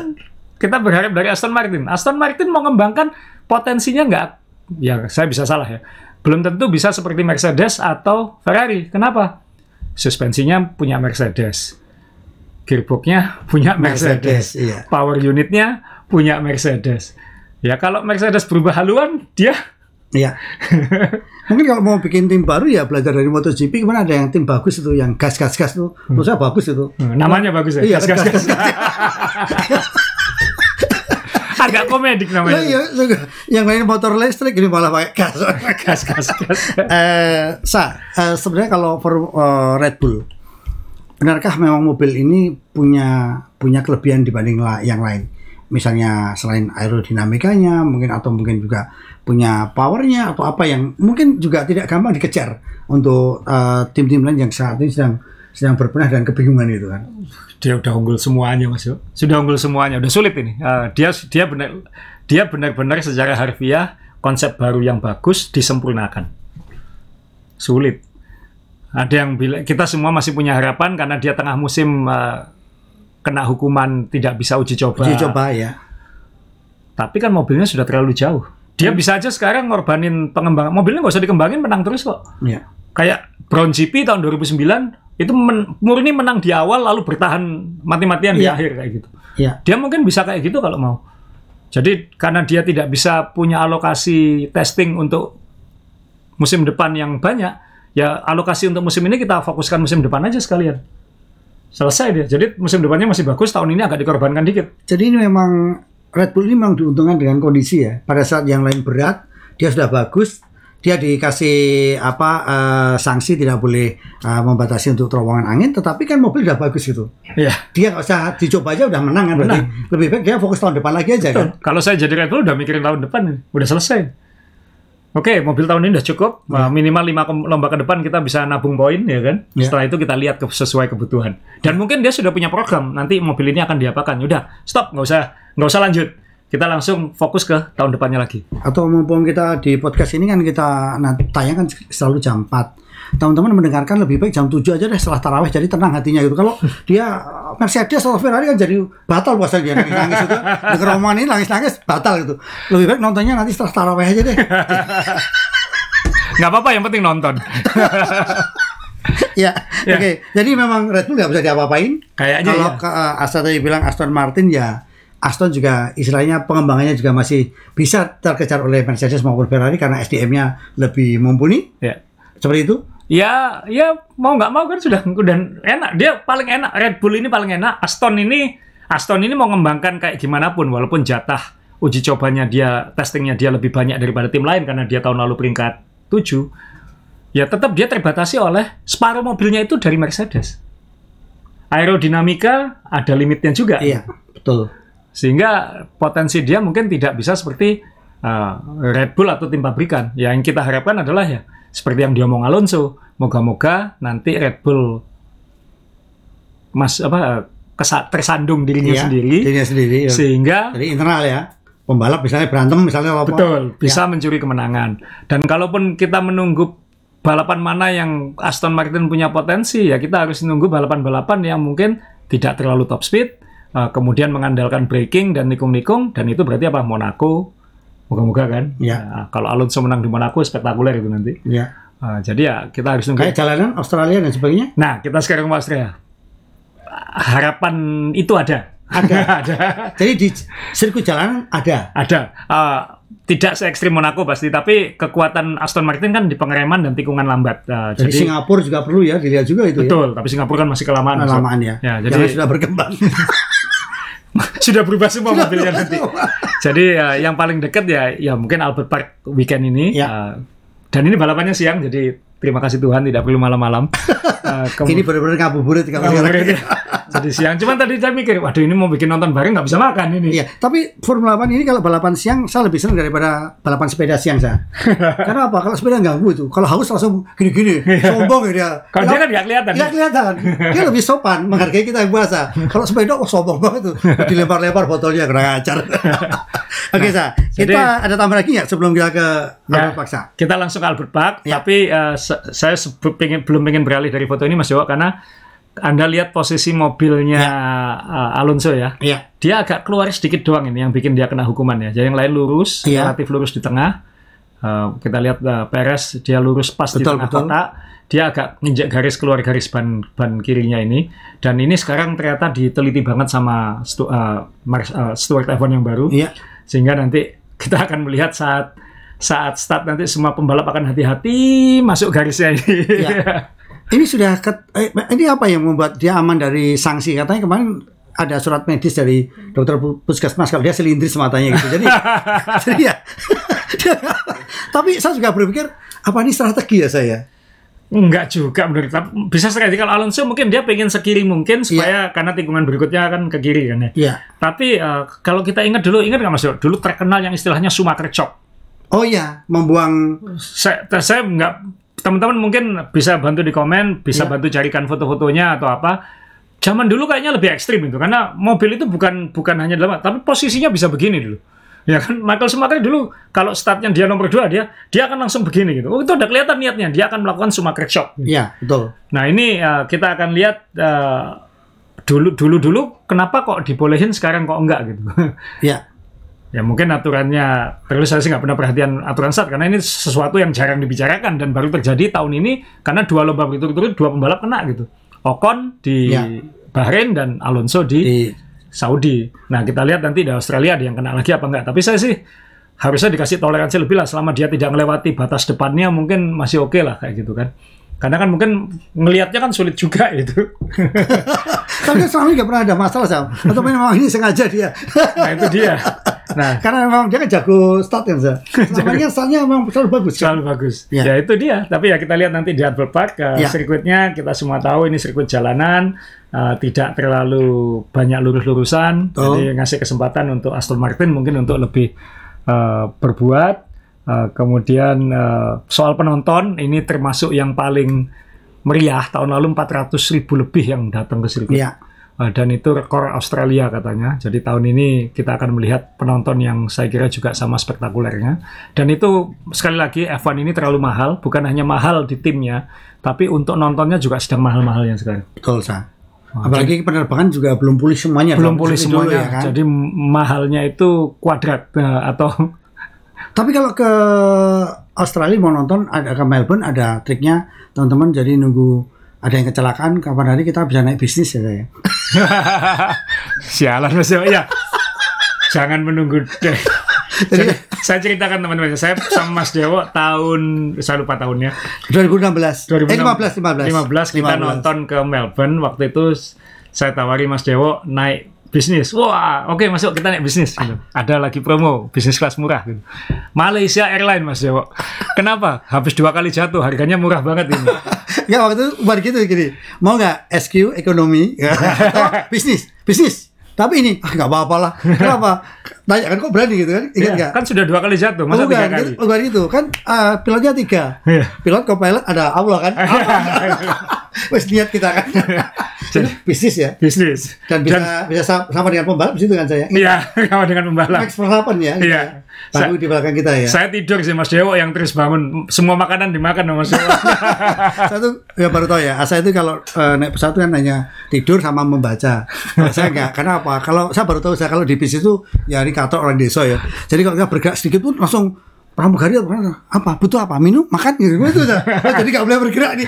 kita berharap dari Aston Martin. Aston Martin mau mengembangkan potensinya nggak, ya saya bisa salah ya. Belum tentu bisa seperti Mercedes atau Ferrari. Kenapa? Suspensinya punya Mercedes, gearboxnya punya Mercedes, Mercedes, iya. power unitnya punya Mercedes. Ya kalau Mercedes berubah haluan, dia Iya. Mungkin kalau mau bikin tim baru ya belajar dari MotoGP ke mana ada yang tim bagus itu yang gas gas gas tuh. Menurut saya bagus itu. Hmm, namanya bagus ya. Iya, Gas, gas, gas, gas. Agak komedik namanya. iya, yang lain motor listrik ini malah pakai gas. Gas, gas, gas. eh, sa, eh, sebenarnya kalau for eh, Red Bull, benarkah memang mobil ini punya punya kelebihan dibanding yang lain? Misalnya selain aerodinamikanya, mungkin atau mungkin juga punya powernya atau apa yang mungkin juga tidak gampang dikejar untuk eh, tim-tim lain yang saat ini sedang sedang berbenah dan kebingungan itu kan. Dia udah unggul semuanya, Mas. Yo. Sudah unggul semuanya, udah sulit ini. Eh, dia dia benar dia benar-benar secara harfiah konsep baru yang bagus disempurnakan. Sulit. Ada yang bilang kita semua masih punya harapan karena dia tengah musim eh, kena hukuman tidak bisa uji coba. Uji coba ya. Tapi kan mobilnya sudah terlalu jauh. Dia bisa aja sekarang ngorbanin pengembangan. Mobilnya nggak usah dikembangin, menang terus kok. Ya. Kayak Brown GP tahun 2009, itu men- murni menang di awal lalu bertahan mati-matian di Iya. akhir kayak gitu. Ya. Dia mungkin bisa kayak gitu kalau mau. Jadi karena dia tidak bisa punya alokasi testing untuk musim depan yang banyak, ya alokasi untuk musim ini kita fokuskan musim depan aja sekalian. Selesai dia. Jadi musim depannya masih bagus, tahun ini agak dikorbankan dikit. Jadi ini memang Red Bull ini memang diuntungkan dengan kondisi ya. Pada saat yang lain berat, dia sudah bagus, dia dikasih apa eh, sanksi tidak boleh eh, membatasi untuk terowongan angin, tetapi kan mobil sudah bagus gitu. Iya. Dia nggak usah dicoba aja udah menang kan berarti. Lebih baik dia fokus tahun depan lagi aja kan. Betul. Kalau saya jadi Red Bull udah mikirin tahun depan, udah selesai. Oke, mobil tahun ini udah cukup. Uh, minimal 5 lomba ke depan kita bisa nabung poin, ya kan? Ya. Setelah itu kita lihat ke, sesuai kebutuhan. Dan mungkin dia sudah punya program. Nanti mobil ini akan diapakan. Udah, stop, nggak usah, nggak usah lanjut. Kita langsung fokus ke tahun depannya lagi. Atau mumpung kita di podcast ini kan kita nah, tayang kan selalu jam 4. Teman-teman mendengarkan lebih baik jam 7 aja deh setelah tarawih jadi tenang hatinya gitu. Kalau dia Mercedes atau Ferrari kan jadi batal puasa dia nangis-nangis itu. Dengar omongan ini nangis-nangis batal gitu. Lebih baik nontonnya nanti setelah tarawih aja deh. Nggak apa-apa, yang penting nonton. ya, Ya. oke. Jadi memang Red Bull nggak bisa diapa-apain. Kayaknya Kalau ya. uh, Aston tadi bilang Aston Martin ya Aston juga istilahnya pengembangannya juga masih bisa terkejar oleh Mercedes maupun Ferrari karena SDM-nya lebih mumpuni. Ya. Seperti itu. Ya, ya mau nggak mau kan sudah udah enak. Dia paling enak. Red Bull ini paling enak. Aston ini Aston ini mau ngembangkan kayak gimana pun walaupun jatah uji cobanya dia testingnya dia lebih banyak daripada tim lain karena dia tahun lalu peringkat 7. Ya tetap dia terbatasi oleh separuh mobilnya itu dari Mercedes. Aerodinamika ada limitnya juga. Iya, betul. Sehingga potensi dia mungkin tidak bisa seperti uh, Red Bull atau tim pabrikan. Ya, yang kita harapkan adalah ya seperti yang diomong Alonso, moga-moga nanti Red Bull mas apa kesa- tersandung dirinya Iya, sendiri Dirinya sendiri. ya. sehingga Jadi internal ya. Pembalap misalnya berantem misalnya apa. betul bisa Ya. mencuri kemenangan. Dan kalaupun kita menunggu balapan mana yang Aston Martin punya potensi, ya kita harus nunggu balapan-balapan yang mungkin tidak terlalu top speed, uh, kemudian mengandalkan braking dan nikung-nikung, dan itu berarti apa? Monaco, moga-moga kan? Ya. Nah, kalau Alonso menang di Monaco spektakuler itu nanti. Ya. Uh, jadi ya kita harus nunggu. Kayak jalanan Australia dan sebagainya. Nah, kita sekarang ke Austria. Harapan itu ada. Ada. ada. Jadi di sirkuit jalanan ada. Ada. Uh, tidak se ekstrim Monaco pasti, tapi kekuatan Aston Martin kan di pengereman dan tikungan lambat. Nah, Jadi, jadi Singapura juga perlu ya dilihat juga itu betul, tapi Singapura kan masih ya. kelamaan. Mas. Lamaan ya. Ya, jadi sudah berkembang. sudah berubah semua Sudah mobilnya berubah nanti. semua. Jadi ya, yang paling dekat ya ya mungkin Albert Park weekend ini. Ya. Uh, dan ini balapannya siang, jadi terima kasih Tuhan tidak perlu malam-malam. Uh, Ini benar-benar ngabuburit kalau Ngabuburit sekarang. ya. Jadi siang. Cuman tadi saya mikir, waduh ini mau bikin nonton bareng nggak bisa makan ini. Iya, tapi Formula One ini kalau balapan siang saya lebih senang daripada balapan sepeda siang saya. Karena apa? Kalau sepeda ganggu itu. Kalau haus langsung gini-gini, sombong ya dia. Kalau dia kan nggak kelihatan. Nggak kelihatan. Dia lebih sopan, menghargai kita yang puasa. Kalau sepeda, oh sombong banget tuh. Dilempar-lempar botolnya kurang ajar. Oke, sa. Jadi- Kita ada tambah lagi nggak sebelum kita ke Ya, Albert Paksa? kita langsung ke Albert Park, Ya. tapi se- saya pengen, belum pengen beralih dari foto ini Mas Jawa karena Anda lihat posisi mobilnya eh, Alonso ya. Iya. Dia agak keluar sedikit doang ini yang bikin dia kena hukuman ya. Jadi yang lain lurus, Iya. relatif lurus di tengah. Eh, kita lihat eh, Perez dia lurus pas di Betul, tengah betul. kotak. Dia agak nginjek garis keluar garis ban ban kirinya ini. Dan ini sekarang ternyata diteliti banget sama Stu, eh, Mars- eh, Stuart F1 yang baru Iya. sehingga nanti kita akan melihat saat saat start nanti semua pembalap akan hati-hati masuk garisnya ini. Ya. Ini sudah ket- eh, ini apa yang membuat dia aman dari sanksi? Katanya kemarin ada surat medis dari dokter pu- puskesmas kalau dia selindris matanya gitu. Jadi, jadi ya. Tapi saya juga berpikir apa ini strategi ya saya? Enggak juga menurut saya. Bisa sekali kalau Alonso mungkin dia pengen sekiri mungkin supaya karena tikungan berikutnya akan ke kiri kan ya. Iya. Tapi eh, kalau kita ingat dulu, ingat nggak Mas? Dulu terkenal yang istilahnya Schumacher chop. Oh iya, membuang Saya, saya nggak teman-teman mungkin bisa bantu di komen, bisa Iya. bantu carikan foto-fotonya atau apa. Zaman dulu kayaknya lebih ekstrim itu karena mobil itu bukan bukan hanya dalam, tapi posisinya bisa begini dulu. Ya kan Michael Schumacher dulu kalau startnya dia nomor dua dia dia akan langsung begini gitu. Oh itu udah kelihatan niatnya dia akan melakukan Schumacher chop. Iya, betul. Nah ini eh, kita akan lihat eh, dulu dulu dulu kenapa kok dibolehin sekarang kok enggak gitu. Iya. Ya mungkin aturannya terus saya sih nggak pernah perhatian aturan start karena ini sesuatu yang jarang dibicarakan dan baru terjadi tahun ini karena dua lomba berturut-turut dua pembalap kena gitu. Ocon di Ya. Bahrain dan Alonso di, Di Saudi. Nah kita lihat nanti di Australia ada yang kena lagi apa enggak. Tapi saya sih harusnya dikasih toleransi lebih lah selama dia tidak melewati batas depannya mungkin masih oke lah kayak gitu kan. Karena kan mungkin ngelihatnya kan sulit juga itu. Tapi selama ini nggak pernah ada masalah Sam. Atau memang ini sengaja dia. nah itu dia. Nah Karena memang dia kan jago start kan Sam. Selama ini startnya memang selalu bagus. Kan? Selalu bagus. Ya. Ya. itu dia. Tapi ya kita lihat nanti di Albert Park uh, Ya. sirkuitnya kita semua tahu ini sirkuit jalanan uh, tidak terlalu banyak lurus-lurusan. Betul. Jadi ngasih kesempatan untuk Aston Martin mungkin untuk lebih uh, berbuat. Uh, kemudian uh, soal penonton ini termasuk yang paling meriah tahun lalu 400 ribu lebih yang datang ke sirkuit. Iya. Uh, dan itu rekor Australia katanya. Jadi tahun ini kita akan melihat penonton yang saya kira juga sama spektakulernya. Dan itu sekali lagi F1 ini terlalu mahal, bukan hanya mahal di timnya, tapi untuk nontonnya juga sedang mahal-mahalnya sekarang. Betul Sam. Apalagi penerbangan juga belum pulih semuanya. Belum pulih semuanya. ya kan? Jadi mahalnya itu kuadrat eh, atau Tapi kalau ke Australia mau nonton ada ke Melbourne ada triknya teman-teman jadi nunggu ada yang kecelakaan kapan hari kita bisa naik bisnis ya saya. sialan Mas Dewo. Ya. Jangan menunggu deh. Jadi Saya ceritakan teman-teman, saya sama Mas Dewo tahun saya lupa tahunnya. 2016. 2016. Eh 15 15. 15 kita nonton ke Melbourne waktu itu saya tawari Mas Dewo naik bisnis. Wah, oke masuk kita naik bisnis gitu. Ada lagi promo bisnis kelas murah gitu. Malaysia Airline Mas Dewo. Kenapa? Habis dua kali jatuh, harganya murah banget ini. Enggak waktu itu buat gitu gini. Mau nggak SQ ekonomi? Bisnis, bisnis. Tapi ini ah nggak apa-apa lah. Kenapa? Tanya kan kok berani gitu kan? Ingat Iya, nggak? kan sudah dua kali jatuh, masa bukan, tiga kali? bukan gitu. Kan ah, pilotnya tiga. Iya. Pilot co-pilot ada Allah kan. Wes niat kita kan. Jadi bisnis ya. bisnis. Dan bisa bisa sa- sama dengan pembalap di situ kan saya. Iya, sama dengan pembalap. Max Verstappen ya. gitu Iya. Baru di belakang kita ya. Saya tidur sih Mas Dewo yang terus bangun semua makanan dimakan sama Mas Dewo. saya tuh ya baru tahu ya. Saya itu kalau eh, naik pesawat kan hanya tidur sama membaca. Kalau saya enggak. Karena apa? Kalau saya baru tahu saya kalau di bis itu ya ini kantor orang desa ya. Jadi kalau kita bergerak sedikit pun langsung pramugari apa, apa butuh apa minum makan gitu itu dah. Oh, jadi nggak boleh bergerak nih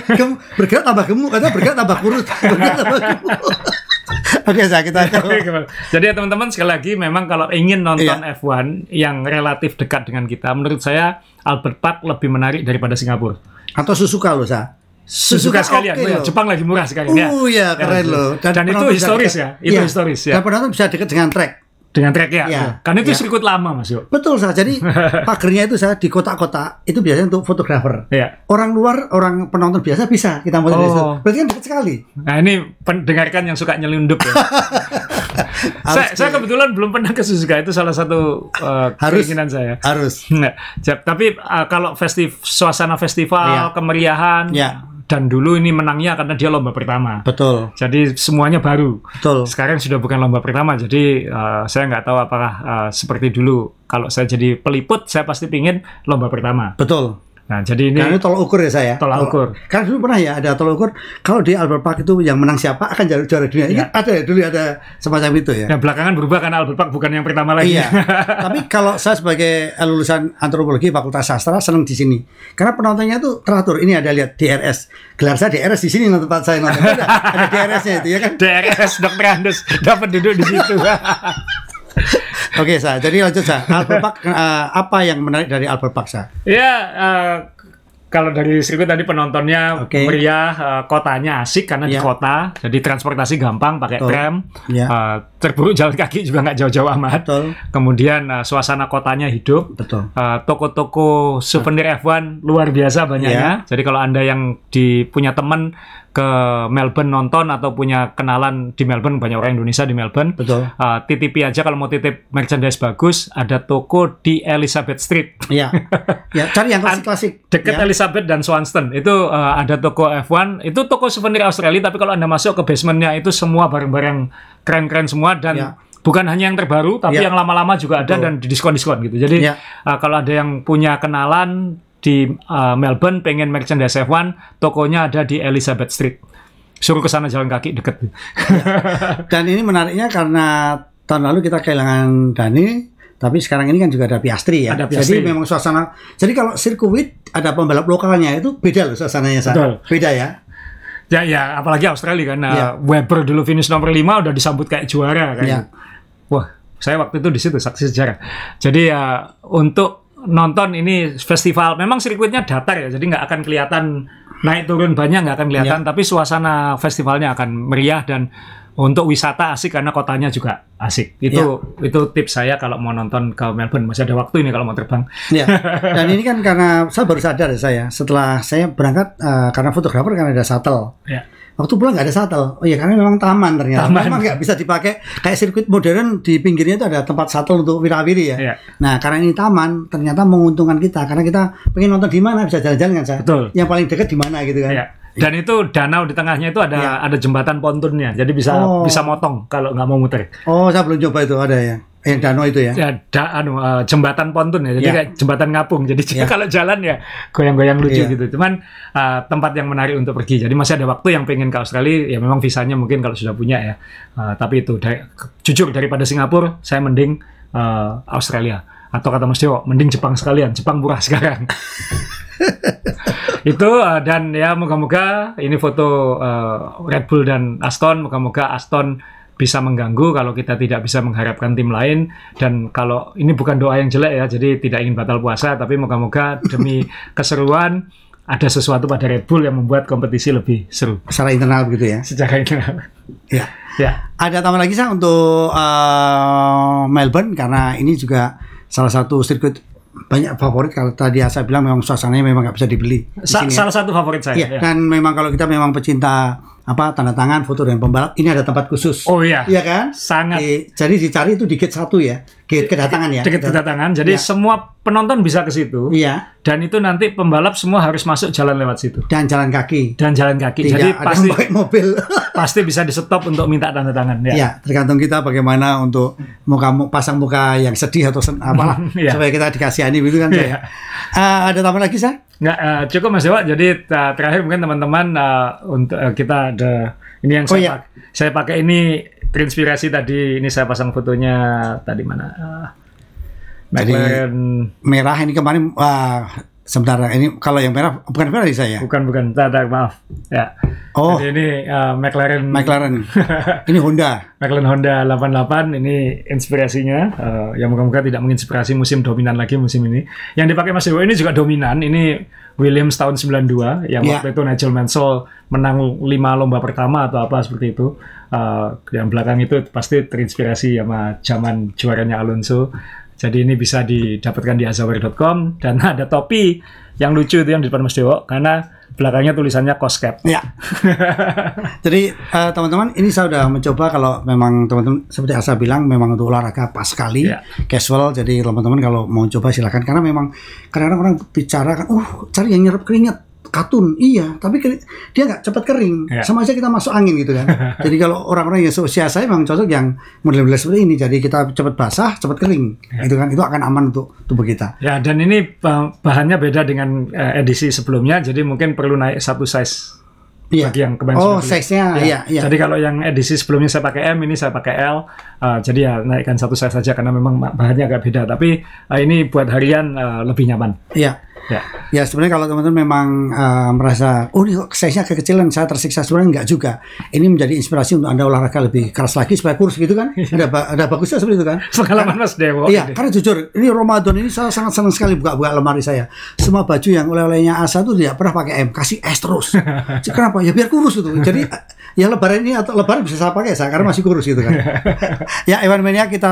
bergerak tambah gemuk kata bergerak tambah kurus bergerak tambah gemuk Oke, saya kita Jadi ya teman-teman sekali lagi memang kalau ingin nonton Iya. F1 yang relatif dekat dengan kita, menurut saya Albert Park lebih menarik daripada Singapura. atau Suzuka loh, Sa. Suzuka sekalian, oke ya, loh. Jepang lagi murah sekarang ya. Oh iya, keren Ya, loh. Dan, itu penonton bisa historis dekat- ya, itu Iya. historis ya. Dan penonton bisa dekat dengan track. Dengan track ya. Iya. Karena itu Iya. sirkuit lama Mas Yo. Betul, Sa. Jadi pagernya itu saya di kota-kota itu biasanya untuk fotografer. Iya. Orang luar, orang penonton biasa bisa kita situ. Oh. Berarti kan dekat sekali. Nah ini pendengarkan yang suka nyelundup ya. saya, saya kebetulan belum pernah ke Suzuka itu salah satu uh, Harus. keinginan saya. Harus. Jap, tapi uh, kalau festiv suasana festival, Iya. kemeriahan, Iya. Dan dulu ini menangnya karena dia lomba pertama. Betul. Jadi semuanya baru. Betul. Sekarang sudah bukan lomba pertama, jadi uh, saya nggak tahu apakah uh, seperti dulu. Kalau saya jadi peliput, saya pasti pingin lomba pertama. Betul. Nah, jadi ini Karena itu tolak ukur ya saya. Tolak ukur. Karena dulu pernah ya ada tolak ukur. Kalau di Albert Park itu yang menang siapa akan jadi juara dunia. Ini Iya. ada ya dulu ada semacam itu ya. nah, belakangan berubah karena Albert Park bukan yang pertama lagi. Iya. Tapi kalau saya sebagai lulusan antropologi Fakultas Sastra senang di sini. Karena penontonnya itu teratur. Ini ada lihat DRS. Gelar saya DRS di sini nonton tempat saya nonton. Ada, ada DRS-nya itu ya kan. DRS Dr. Andes dapat duduk di situ. Oke, saya. Jadi lanjut saya. Albert Park eh, apa yang menarik dari Albert Park saya? ya, eh, kalau dari sirkuit tadi penontonnya Oke. meriah, eh, kotanya asik karena di Iya. kota, jadi transportasi gampang pakai Betul. tram, Iya. Eh, terburuk jalan kaki juga nggak jauh-jauh amat. Betul. Kemudian eh, suasana kotanya hidup, Betul. Eh, toko-toko souvenir F1 luar biasa banyaknya. Jadi kalau anda yang di punya teman ke Melbourne nonton atau punya kenalan di Melbourne banyak orang Indonesia di Melbourne, Betul. eh, titipi aja kalau mau titip merchandise bagus ada toko di Elizabeth Street Iya. Ya, cari yang klasik-klasik. dekat ya. Elizabeth dan Swanston itu eh, ada toko F1 itu toko souvenir Australia tapi kalau anda masuk ke basementnya itu semua barang-barang keren-keren semua dan Ya. bukan hanya yang terbaru tapi Ya. yang lama-lama juga ada Betul. dan diskon-diskon gitu jadi Ya. eh, kalau ada yang punya kenalan di eh, Melbourne pengen merchandise F1 tokonya ada di Elizabeth Street suruh ke sana jalan kaki deket Dan ini menariknya karena tahun lalu kita kehilangan Dani, tapi sekarang ini kan juga ada Piastri ya. Ada Piastri. Jadi memang suasana. Jadi kalau sirkuit ada pembalap lokalnya itu beda loh suasananya. Sa. Betul. Beda ya. Ya ya apalagi Australia kan eh, Ya. Weber dulu finish nomor 5 udah disambut kayak juara kan Ya. Wah, saya waktu itu di situ saksi sejarah. Jadi ya untuk nonton ini festival, memang sirkuitnya datar ya, jadi nggak akan kelihatan naik turun banyak nggak akan kelihatan, tapi suasana festivalnya akan meriah dan untuk wisata asik karena kotanya juga asik. Itu itu tips saya kalau mau nonton ke Melbourne masih ada waktu ini kalau mau terbang. Ya. Dan ini kan karena saya baru sadar ya saya setelah saya berangkat eh, karena fotografer kan ada shuttle. Ya. Waktu pulang nggak ada shuttle. Oh iya karena memang taman ternyata. Taman. Memang nggak bisa dipakai kayak sirkuit modern di pinggirnya itu ada tempat shuttle untuk wirawiri ya. Iya. Nah karena ini taman ternyata menguntungkan kita karena kita pengen nonton di mana bisa jalan-jalan kan saya. Betul. Yang paling dekat di mana gitu kan. Ya. Dan itu danau di tengahnya itu ada Ya. ada jembatan pontunnya, jadi bisa Oh. bisa motong kalau nggak mau muter. Oh saya belum coba itu ada ya. Yang danau itu ya. ya da, anu, eh, jembatan pontun ya jadi Ya. kayak jembatan ngapung jadi Ya. kalau jalan ya goyang-goyang lucu Iya. gitu cuman eh, tempat yang menarik untuk pergi jadi masih ada waktu yang pengen ke Australia ya memang visanya mungkin kalau sudah punya ya Eh, tapi itu da- jujur daripada Singapura saya mending eh, Australia atau kata Mas Dewo mending Jepang sekalian Jepang murah sekarang. Itu eh, dan ya moga-moga ini foto eh, Red Bull dan Aston moga-moga Aston bisa mengganggu kalau kita tidak bisa mengharapkan tim lain. Dan kalau ini bukan doa yang jelek ya jadi tidak ingin batal puasa tapi moga-moga demi keseruan ada sesuatu pada Red Bull yang membuat kompetisi lebih seru. Secara internal begitu ya. secara internal. Ya. ya. Ada tambahan lagi saya untuk eh, Melbourne? Karena ini juga salah satu sirkuit banyak favorit kalau tadi saya bilang memang suasananya memang nggak bisa dibeli. di Sa- sini ya. salah satu favorit saya Iya, ya. dan memang kalau kita memang pecinta apa tanda tangan foto dengan pembalap, ini ada tempat khusus. oh iya Iya kan? sangat Di- jadi dicari itu di gate satu ya, gate kedatangan ya. dekat kedatangan jadi Ya. semua penonton bisa ke situ Iya, dan itu nanti pembalap semua harus masuk jalan lewat situ dan jalan kaki. dan jalan kaki Tidak jadi ada pasti pakai mobil. pasti bisa di stop untuk minta tanda tangan ya. ya, tergantung kita bagaimana untuk muka pasang muka yang sedih atau sen, apalah Iya. supaya kita dikasihani gitu kan. Saya. Eh, ada tambahan lagi saya? Nggak, eh, cukup Mas Dewa. Jadi eh, terakhir mungkin teman-teman eh, untuk eh, kita ada ini yang Oh, saya iya. pak- saya pakai ini terinspirasi tadi ini saya pasang fotonya tadi mana? Eh, Jadi- merah ini kemarin wah Sebentar, ini kalau yang merah bukan Ferrari saya. Bukan bukan, tak, maaf. Ya. Oh, Jadi ini uh, McLaren McLaren. ini Honda. McLaren Honda 88 ini inspirasinya uh, yang moga-moga tidak menginspirasi musim dominan lagi musim ini. Yang dipakai Mas Dewo ini juga dominan. Ini Williams tahun 92 yang Ya. waktu itu Nigel Mansell menang 5 lomba pertama atau apa seperti itu. Uh, yang belakang itu pasti terinspirasi sama zaman juaranya Alonso. Jadi ini bisa didapatkan di azaware.com dan ada topi yang lucu itu yang di depan Mas Dewo karena belakangnya tulisannya cost cap. Ya. Jadi eh, teman-teman, ini saya sudah mencoba kalau memang teman-teman seperti Asa bilang memang untuk olahraga pas sekali, Ya. casual. Jadi teman-teman kalau mau coba silakan karena memang kadang-kadang orang bicara kan, uh cari yang nyerap keringat. Katun, iya, tapi dia nggak cepat kering. Ya. Sama aja kita masuk angin gitu kan. Jadi kalau orang-orang yang seusia saya memang cocok yang model-model seperti ini. Jadi kita cepat basah, cepat kering, gitu kan. Itu akan aman untuk tubuh kita. Ya, dan ini bah- bahannya beda dengan eh, edisi sebelumnya, jadi mungkin perlu naik satu size Iya. bagi yang kemarin Oh, size-nya, Ya, iya, iya. Jadi kalau yang edisi sebelumnya saya pakai M, ini saya pakai L. eh, jadi ya naikkan satu size saja karena memang ma- bahannya agak beda. Tapi eh, ini buat harian eh, lebih nyaman. Iya. Ya, Ya sebenarnya kalau teman-teman memang uh, merasa oh ini kok size-nya kekecilan saya tersiksa sebenarnya enggak juga. Ini menjadi inspirasi untuk anda olahraga lebih keras lagi supaya kurus gitu kan? Ada ba- ada bagusnya seperti itu kan? pengalaman Mas Dewo. Iya, ini. karena jujur ini Ramadan ini saya sangat senang sekali buka-buka lemari saya. Semua baju yang oleh-olehnya Asa itu tidak pernah pakai M, kasih S terus. Kenapa? Ya biar kurus itu. Jadi ya lebaran ini atau lebaran bisa saya pakai saya karena masih kurus gitu kan. ya Evan Mania kita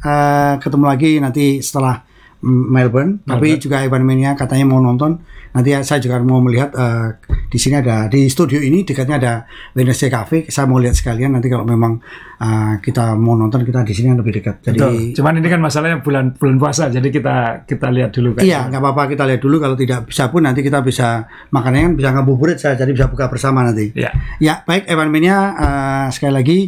eh, ketemu lagi nanti setelah mm, Melbourne, tapi juga Evan Mania katanya mau nonton. Nanti ya, saya juga mau melihat eh, di sini ada di studio ini dekatnya ada Wednesday Cafe. Saya mau lihat sekalian nanti kalau memang eh, kita mau nonton kita di sini lebih dekat. Jadi Betul. Cuman ini kan masalahnya bulan bulan puasa, jadi kita kita lihat dulu kan. Iya, nggak apa-apa kita lihat dulu. Kalau tidak bisa pun nanti kita bisa makannya kan bisa ngabuburit saya, jadi bisa buka bersama nanti. Iya. Ya, baik Evan Mania eh, sekali lagi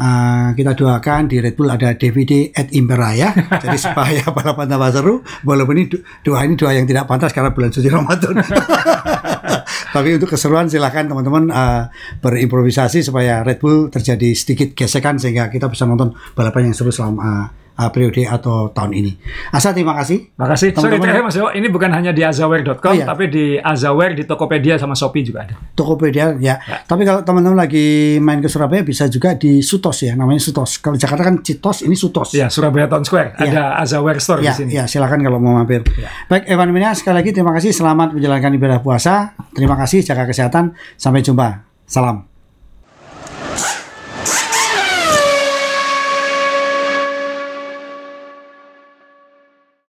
eh, kita doakan di Red Bull ada DVD at Impera ya. Jadi supaya balapan tambah seru. Walaupun ini do- doa ini doa yang tidak pantas karena bulan suci Ramadan. Tapi untuk keseruan silahkan teman-teman eh, berimprovisasi supaya Red Bull terjadi sedikit gesekan sehingga kita bisa nonton balapan yang seru selama eh, periode atau tahun ini. Asa terima kasih. Makasih. Sorry, Teman-teman- terakhir Mas Dewo, ini bukan hanya di azaware.com, Oh, iya. tapi di azaware, di Tokopedia sama Shopee juga ada. Tokopedia ya. Tapi kalau teman-teman lagi main ke Surabaya bisa juga di Sutos ya, namanya Sutos. Kalau Jakarta kan Citos, ini Sutos. Ya, Surabaya Town Square. Iya. Ada azaware store Ya, di sini. ya, silakan kalau mau mampir. Baik, Evan Minia sekali lagi terima kasih selamat menjalankan ibadah puasa. Terima kasih, jaga kesehatan. Sampai jumpa. Salam.